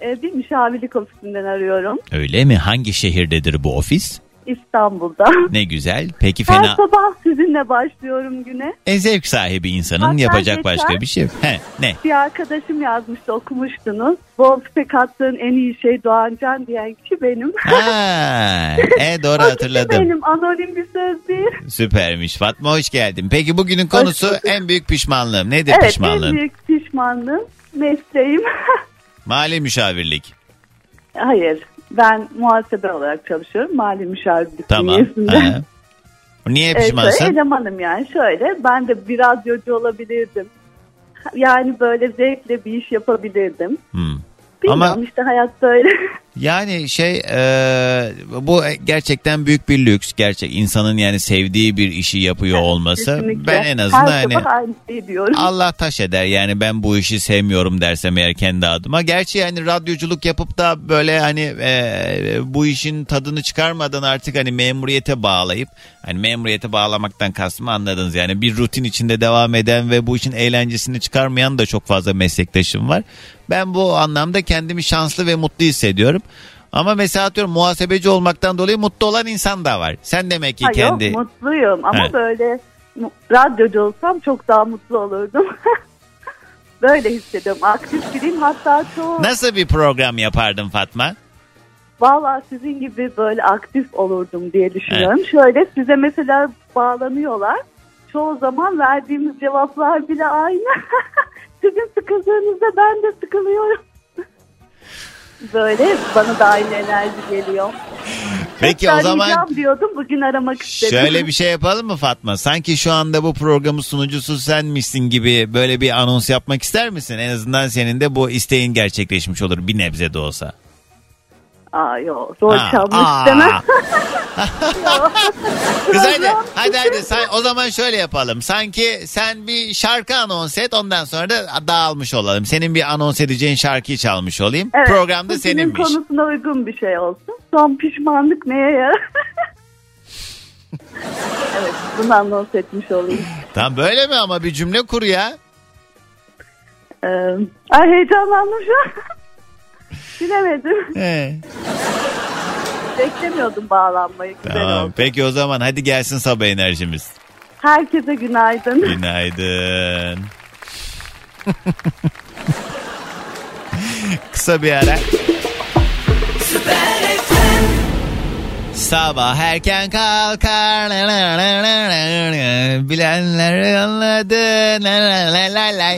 Speaker 12: Ee, bir müşavirlik ofisinden arıyorum.
Speaker 2: Öyle mi? Hangi şehirdedir bu ofis?
Speaker 12: İstanbul'da.
Speaker 2: Ne güzel. Peki
Speaker 12: Her
Speaker 2: fena.
Speaker 12: sabah sizinle başlıyorum güne.
Speaker 2: En zevk sahibi insanın
Speaker 12: Hatta
Speaker 2: yapacak
Speaker 12: geçen-
Speaker 2: başka bir şey yok. He, ne?
Speaker 12: Bir arkadaşım yazmıştı okumuştunuz. Bol spek attığın en iyi şey Doğancan diyen kişi benim.
Speaker 2: Ha, e doğru hatırladım.
Speaker 12: benim anonim bir söz değil.
Speaker 2: Süpermiş. Fatma hoş geldin. Peki bugünün konusu en büyük pişmanlığım. Nedir
Speaker 12: evet
Speaker 2: pişmanlığın?
Speaker 12: en büyük pişmanlığım mesleğim.
Speaker 2: Mali müşavirlik.
Speaker 12: Hayır ben muhasebe olarak çalışıyorum. Mali müşavirlik
Speaker 2: Tamam.
Speaker 12: bünyesinde.
Speaker 2: Ha. Niye
Speaker 12: Evet,
Speaker 2: pişmansın?
Speaker 12: şöyle elemanım yani şöyle ben de bir radyocu olabilirdim. Yani böyle zevkle bir iş yapabilirdim.
Speaker 2: Hmm.
Speaker 12: Bilmiyorum
Speaker 2: Ama-
Speaker 12: işte hayat böyle.
Speaker 2: Yani şey e, bu gerçekten büyük bir lüks. Gerçek insanın yani sevdiği bir işi yapıyor olması.
Speaker 12: Kesinlikle.
Speaker 2: Ben en azından
Speaker 12: Her
Speaker 2: hani
Speaker 12: aynı diyorum.
Speaker 2: Allah taş eder yani ben bu işi sevmiyorum dersem eğer kendi adıma. Gerçi yani radyoculuk yapıp da böyle hani e, bu işin tadını çıkarmadan artık hani memuriyete bağlayıp hani memuriyete bağlamaktan kastımı anladınız yani bir rutin içinde devam eden ve bu işin eğlencesini çıkarmayan da çok fazla meslektaşım var. Ben bu anlamda kendimi şanslı ve mutlu hissediyorum. Ama mesela atıyorum muhasebeci olmaktan dolayı mutlu olan insan da var. Sen demek ki
Speaker 12: Ha,
Speaker 2: kendi...
Speaker 12: Yok mutluyum ama
Speaker 2: He.
Speaker 12: böyle radyocu olsam çok daha mutlu olurdum. böyle hissediyorum. Aktif biriyim hatta çoğu...
Speaker 2: Nasıl bir program yapardın Fatma?
Speaker 12: Valla sizin gibi böyle aktif olurdum diye düşünüyorum. Şöyle size mesela bağlanıyorlar. Çoğu zaman verdiğimiz cevaplar bile aynı. Sizin sıkıldığınızda ben de sıkılıyorum. Böyle bana da aynı enerji geliyor.
Speaker 2: Peki o zaman
Speaker 12: diyordum bugün aramak istedim.
Speaker 2: şöyle bir şey yapalım mı Fatma? Sanki şu anda bu programın sunucusu senmişsin gibi böyle bir anons yapmak ister misin? En azından senin de bu isteğin gerçekleşmiş olur bir nebze de olsa.
Speaker 12: Aa yok zor
Speaker 2: Aa,
Speaker 12: çalmak
Speaker 2: aa.
Speaker 12: istemem.
Speaker 2: Kız hadi hadi hadi Sen- o zaman şöyle yapalım. Sanki sen bir şarkı anons et ondan sonra da dağılmış olalım. Senin bir anons edeceğin şarkıyı çalmış olayım.
Speaker 12: Evet,
Speaker 2: Program da
Speaker 12: bugünün
Speaker 2: seninmiş.
Speaker 12: konusuna uygun bir şey olsun. Son pişmanlık neye yarar? evet bunu anons etmiş olayım.
Speaker 2: Tamam böyle mi ama bir cümle kur ya.
Speaker 12: Ee, ay heyecanlandım şu an. Bilemedim.
Speaker 2: He.
Speaker 12: Beklemiyordum bağlanmayı. Güzel
Speaker 2: Tamam
Speaker 12: oldu.
Speaker 2: peki o zaman hadi gelsin sabah enerjimiz.
Speaker 12: Herkese günaydın.
Speaker 2: Günaydın. Kısa bir ara. Sabah erken kalkar la la la la la. bilenler anladı la la la la la.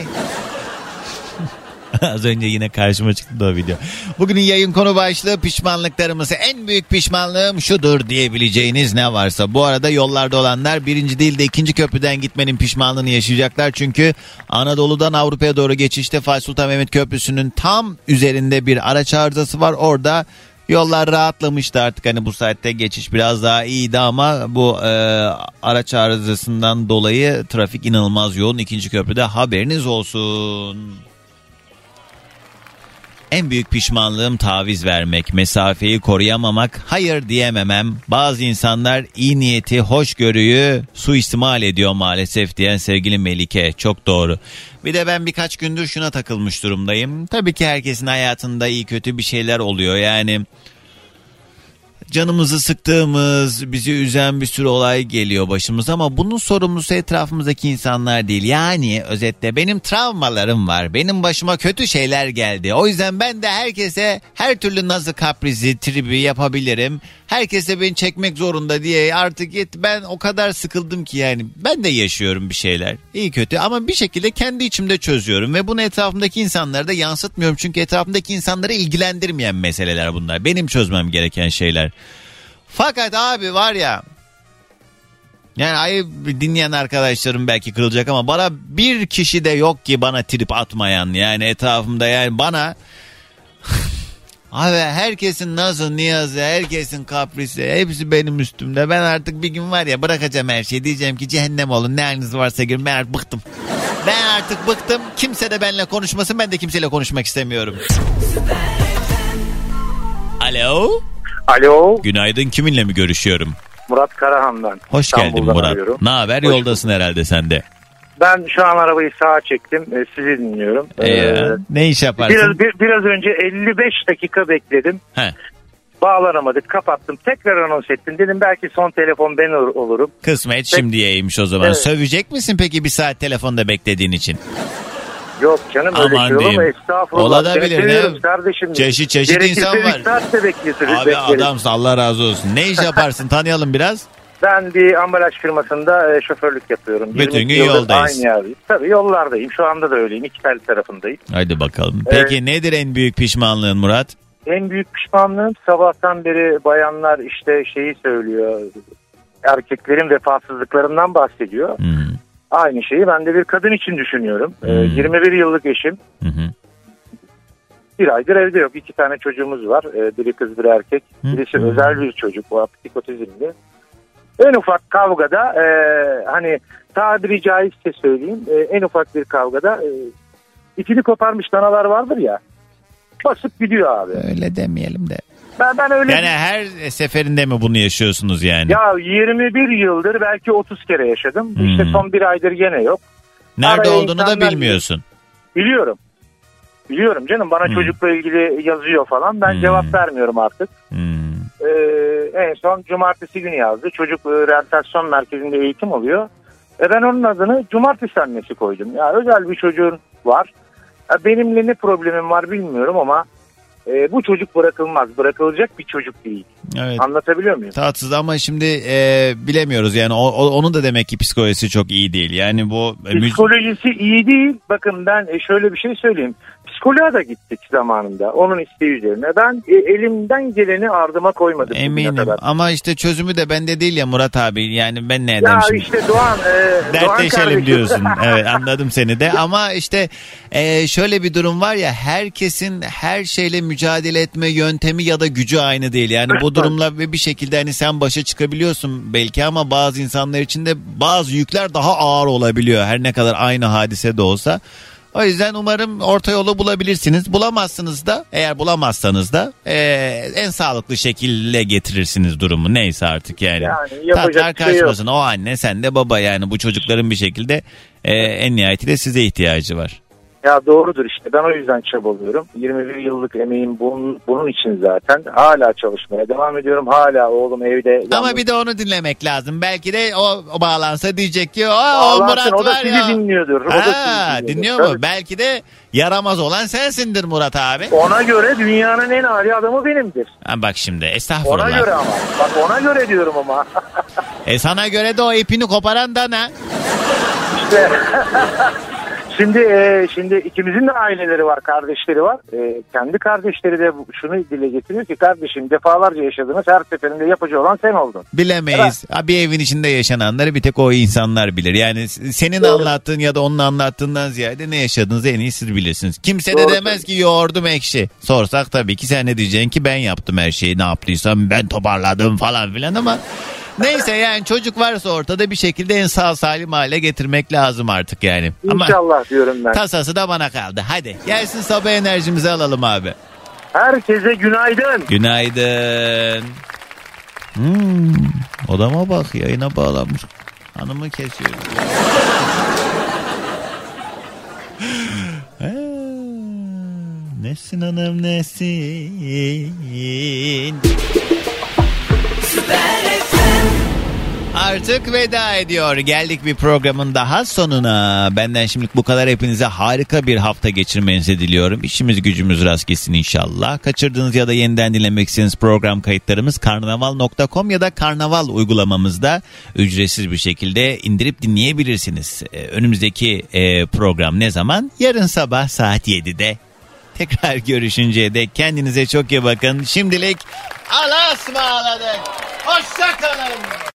Speaker 2: Az önce yine karşıma çıktı da o video. Bugünün yayın konu başlığı pişmanlıklarımız. En büyük pişmanlığım şudur diyebileceğiniz ne varsa. Bu arada yollarda olanlar birinci değil de ikinci köprüden gitmenin pişmanlığını yaşayacaklar. Çünkü Anadolu'dan Avrupa'ya doğru geçişte Fatih Sultan Mehmet Köprüsü'nün tam üzerinde bir araç arızası var. Orada Yollar rahatlamıştı artık hani bu saatte geçiş biraz daha iyiydi ama bu e, araç arızasından dolayı trafik inanılmaz yoğun ikinci köprüde haberiniz olsun. En büyük pişmanlığım taviz vermek, mesafeyi koruyamamak, hayır diyememem. Bazı insanlar iyi niyeti, hoşgörüyü suistimal ediyor maalesef diyen sevgili Melike. Çok doğru. Bir de ben birkaç gündür şuna takılmış durumdayım. Tabii ki herkesin hayatında iyi kötü bir şeyler oluyor. Yani canımızı sıktığımız, bizi üzen bir sürü olay geliyor başımıza ama bunun sorumlusu etrafımızdaki insanlar değil. Yani özetle benim travmalarım var. Benim başıma kötü şeyler geldi. O yüzden ben de herkese her türlü nazı kaprizi, tribi yapabilirim. Herkese beni çekmek zorunda diye artık yet ben o kadar sıkıldım ki yani ben de yaşıyorum bir şeyler. İyi kötü ama bir şekilde kendi içimde çözüyorum ve bunu etrafımdaki insanlara da yansıtmıyorum. Çünkü etrafımdaki insanları ilgilendirmeyen meseleler bunlar. Benim çözmem gereken şeyler. Fakat abi var ya yani ayıp dinleyen arkadaşlarım belki kırılacak ama bana bir kişi de yok ki bana trip atmayan yani etrafımda yani bana Abi herkesin nazı niyazı, herkesin kaprisi hepsi benim üstümde. Ben artık bir gün var ya bırakacağım her şeyi diyeceğim ki cehennem olun ne haliniz varsa girin ben artık bıktım. Ben artık bıktım kimse de benimle konuşmasın ben de kimseyle konuşmak istemiyorum. Alo.
Speaker 13: Alo.
Speaker 2: Günaydın kiminle mi görüşüyorum?
Speaker 13: Murat Karahan'dan.
Speaker 2: Hoş geldin Murat.
Speaker 13: arıyorum.
Speaker 2: Ne haber yoldasın herhalde sen de.
Speaker 13: Ben şu an arabayı sağa çektim. Ee, sizi dinliyorum.
Speaker 2: Ee,
Speaker 13: Ee,
Speaker 2: ne iş yaparsın?
Speaker 13: biraz, bir- biraz önce 55 dakika bekledim.
Speaker 2: He.
Speaker 13: Bağlanamadık kapattım. Tekrar anons ettim. Dedim belki son telefon ben ol- olurum.
Speaker 2: Kısmet şimdiyeymiş o zaman.
Speaker 13: Evet.
Speaker 2: Sövecek misin peki bir saat telefonda beklediğin için?
Speaker 13: Yok canım öyle
Speaker 2: Aman
Speaker 13: şey olur mu?
Speaker 2: diyeyim.
Speaker 13: Estağfurullah.
Speaker 2: Olabilir, ne?
Speaker 13: Kardeşim.
Speaker 2: Çeşit çeşit
Speaker 13: Gerekirse
Speaker 2: insan var.
Speaker 13: saat de bekletirim.
Speaker 2: Abi
Speaker 13: bekleriz.
Speaker 2: adamsın Allah razı olsun. Ne iş yaparsın tanıyalım biraz.
Speaker 13: Ben bir ambalaj firmasında e, şoförlük yapıyorum.
Speaker 2: Bütün
Speaker 13: 22
Speaker 2: gün yoldayız.
Speaker 13: Aynı yerdeyiz. Tabii yollardayım. Şu anda da öyleyim. İki tel tarafındayım.
Speaker 2: Hadi bakalım. Peki nedir en büyük pişmanlığın Murat?
Speaker 13: En büyük pişmanlığım sabahtan beri bayanlar işte şeyi söylüyor. Erkeklerin vefasızlıklarından bahsediyor.
Speaker 2: Hmm.
Speaker 13: Aynı şeyi ben de bir kadın için düşünüyorum. Ee, 21 yıllık eşim. Bir aydır evde yok. İki tane çocuğumuz var. Ee, biri kız biri erkek. Birisi özel bir çocuk. O aptik otizmli. En ufak kavgada e, hani tabiri caizse söyleyeyim. e, en ufak bir kavgada e, ipini koparmış danalar vardır ya. Basıp gidiyor abi.
Speaker 2: Öyle demeyelim de.
Speaker 13: Ben, ben öyle
Speaker 2: Yani her seferinde mi bunu yaşıyorsunuz yani?
Speaker 13: Ya 21 yıldır belki 30 kere yaşadım.
Speaker 2: Hmm.
Speaker 13: İşte son bir aydır gene yok.
Speaker 2: Nerede
Speaker 13: araya
Speaker 2: olduğunu da bilmiyorsun.
Speaker 13: Biliyorum. Biliyorum canım bana
Speaker 2: Hmm.
Speaker 13: çocukla ilgili yazıyor falan. Ben cevap vermiyorum artık.
Speaker 2: Hmm.
Speaker 13: Ee, en son cumartesi günü yazdı. Çocuk e, rehabilitasyon merkezinde eğitim oluyor. E ben onun adını cumartesi annesi koydum. Ya özel bir çocuğun var. Ya benimle ne problemim var bilmiyorum ama e, bu çocuk bırakılmaz. Bırakılacak bir çocuk değil.
Speaker 2: Evet.
Speaker 13: Anlatabiliyor muyum?
Speaker 2: Tatsız ama şimdi e, bilemiyoruz yani o, o- onun da demek ki psikolojisi çok iyi değil. Yani bu e,
Speaker 13: Psikolojisi iyi değil. Bakın ben e, şöyle bir şey söyleyeyim. Psikoloğa da gittik zamanında. Onun isteği üzerine. Ben e, elimden geleni ardıma koymadım.
Speaker 2: eminim ama işte çözümü de bende değil ya Murat abi. Yani ben ne
Speaker 13: Ya
Speaker 2: ederim şimdi?
Speaker 13: işte Doğan. E, Doğan
Speaker 2: Dertleşelim
Speaker 13: kardeşim.
Speaker 2: diyorsun. Evet anladım seni de ama işte e, şöyle bir durum var ya herkesin her şeyle mücadele etme yöntemi ya da gücü aynı değil. Yani bu durumla bir şekilde hani sen başa çıkabiliyorsun belki ama bazı insanlar için de bazı yükler daha ağır olabiliyor. Her ne kadar aynı hadise de olsa. O yüzden umarım orta yolu bulabilirsiniz. Bulamazsınız da eğer bulamazsanız da e, en sağlıklı şekilde getirirsiniz durumu neyse artık yani.
Speaker 13: Yani
Speaker 2: Tatlar
Speaker 13: şey yok.
Speaker 2: karışmasın. O anne sen de baba yani bu çocukların bir şekilde e, en nihayetinde size ihtiyacı var.
Speaker 13: Ya doğrudur işte. Ben o yüzden çabalıyorum. 21 yıllık emeğim bunun, bunun için zaten. Hala çalışmaya devam ediyorum. Hala oğlum evde.
Speaker 2: Ama bir de onu dinlemek lazım. Belki de o, o bağlansa diyecek ki o, o Murat
Speaker 13: o da
Speaker 2: var
Speaker 13: sizi
Speaker 2: ya.
Speaker 13: dinliyordur. O da
Speaker 2: Ha,
Speaker 13: sizi dinliyordur.
Speaker 2: dinliyor mu?
Speaker 13: Tabii.
Speaker 2: Belki de yaramaz olan sensindir Murat abi.
Speaker 13: Ona göre dünyanın en âli adamı benimdir.
Speaker 2: Ha, bak şimdi estağfurullah.
Speaker 13: Ona göre ama. Bak ona göre diyorum ama.
Speaker 2: E sana göre de o ipini koparan da ne?
Speaker 13: İşte şimdi e, şimdi ikimizin de aileleri var, kardeşleri var. E, kendi kardeşleri de şunu dile getiriyor ki kardeşim defalarca yaşadığınız her seferinde yapıcı olan sen oldun.
Speaker 2: Bilemeyiz. Ha, bir evin içinde yaşananları bir tek o insanlar bilir. Yani senin anlattığın ya da onun anlattığından ziyade ne yaşadığınızı en iyi siz bilirsiniz. Kimse de
Speaker 13: Doğru
Speaker 2: demez ki yoğurdum ekşi. Sorsak tabii ki sen ne diyeceksin ki ben yaptım her şeyi ne yaptıysam ben toparladım falan filan ama neyse yani çocuk varsa ortada bir şekilde en sağ salim hale getirmek lazım artık yani. Ama
Speaker 13: İnşallah diyorum ben.
Speaker 2: tasası da bana kaldı. Hadi gelsin sabah enerjimizi alalım abi.
Speaker 13: Herkese günaydın.
Speaker 2: Günaydın. Hmm, odama bak yayına bağlanmış. Hanımı kesiyor. Nesin hanım nesin? Artık veda ediyor. Geldik bir programın daha sonuna. Benden şimdilik bu kadar. Hepinize harika bir hafta geçirmenizi diliyorum. İşimiz gücümüz rast gitsin inşallah. Kaçırdığınız ya da yeniden dinlemek istediğiniz program kayıtlarımız karnaval.com ya da karnaval uygulamamızda ücretsiz bir şekilde indirip dinleyebilirsiniz. Ee, Önümüzdeki e, program ne zaman? Yarın sabah saat 7'de. Tekrar görüşünceye dek kendinize çok iyi bakın. Şimdilik Allah'a ısmarladık. Hoşçakalın.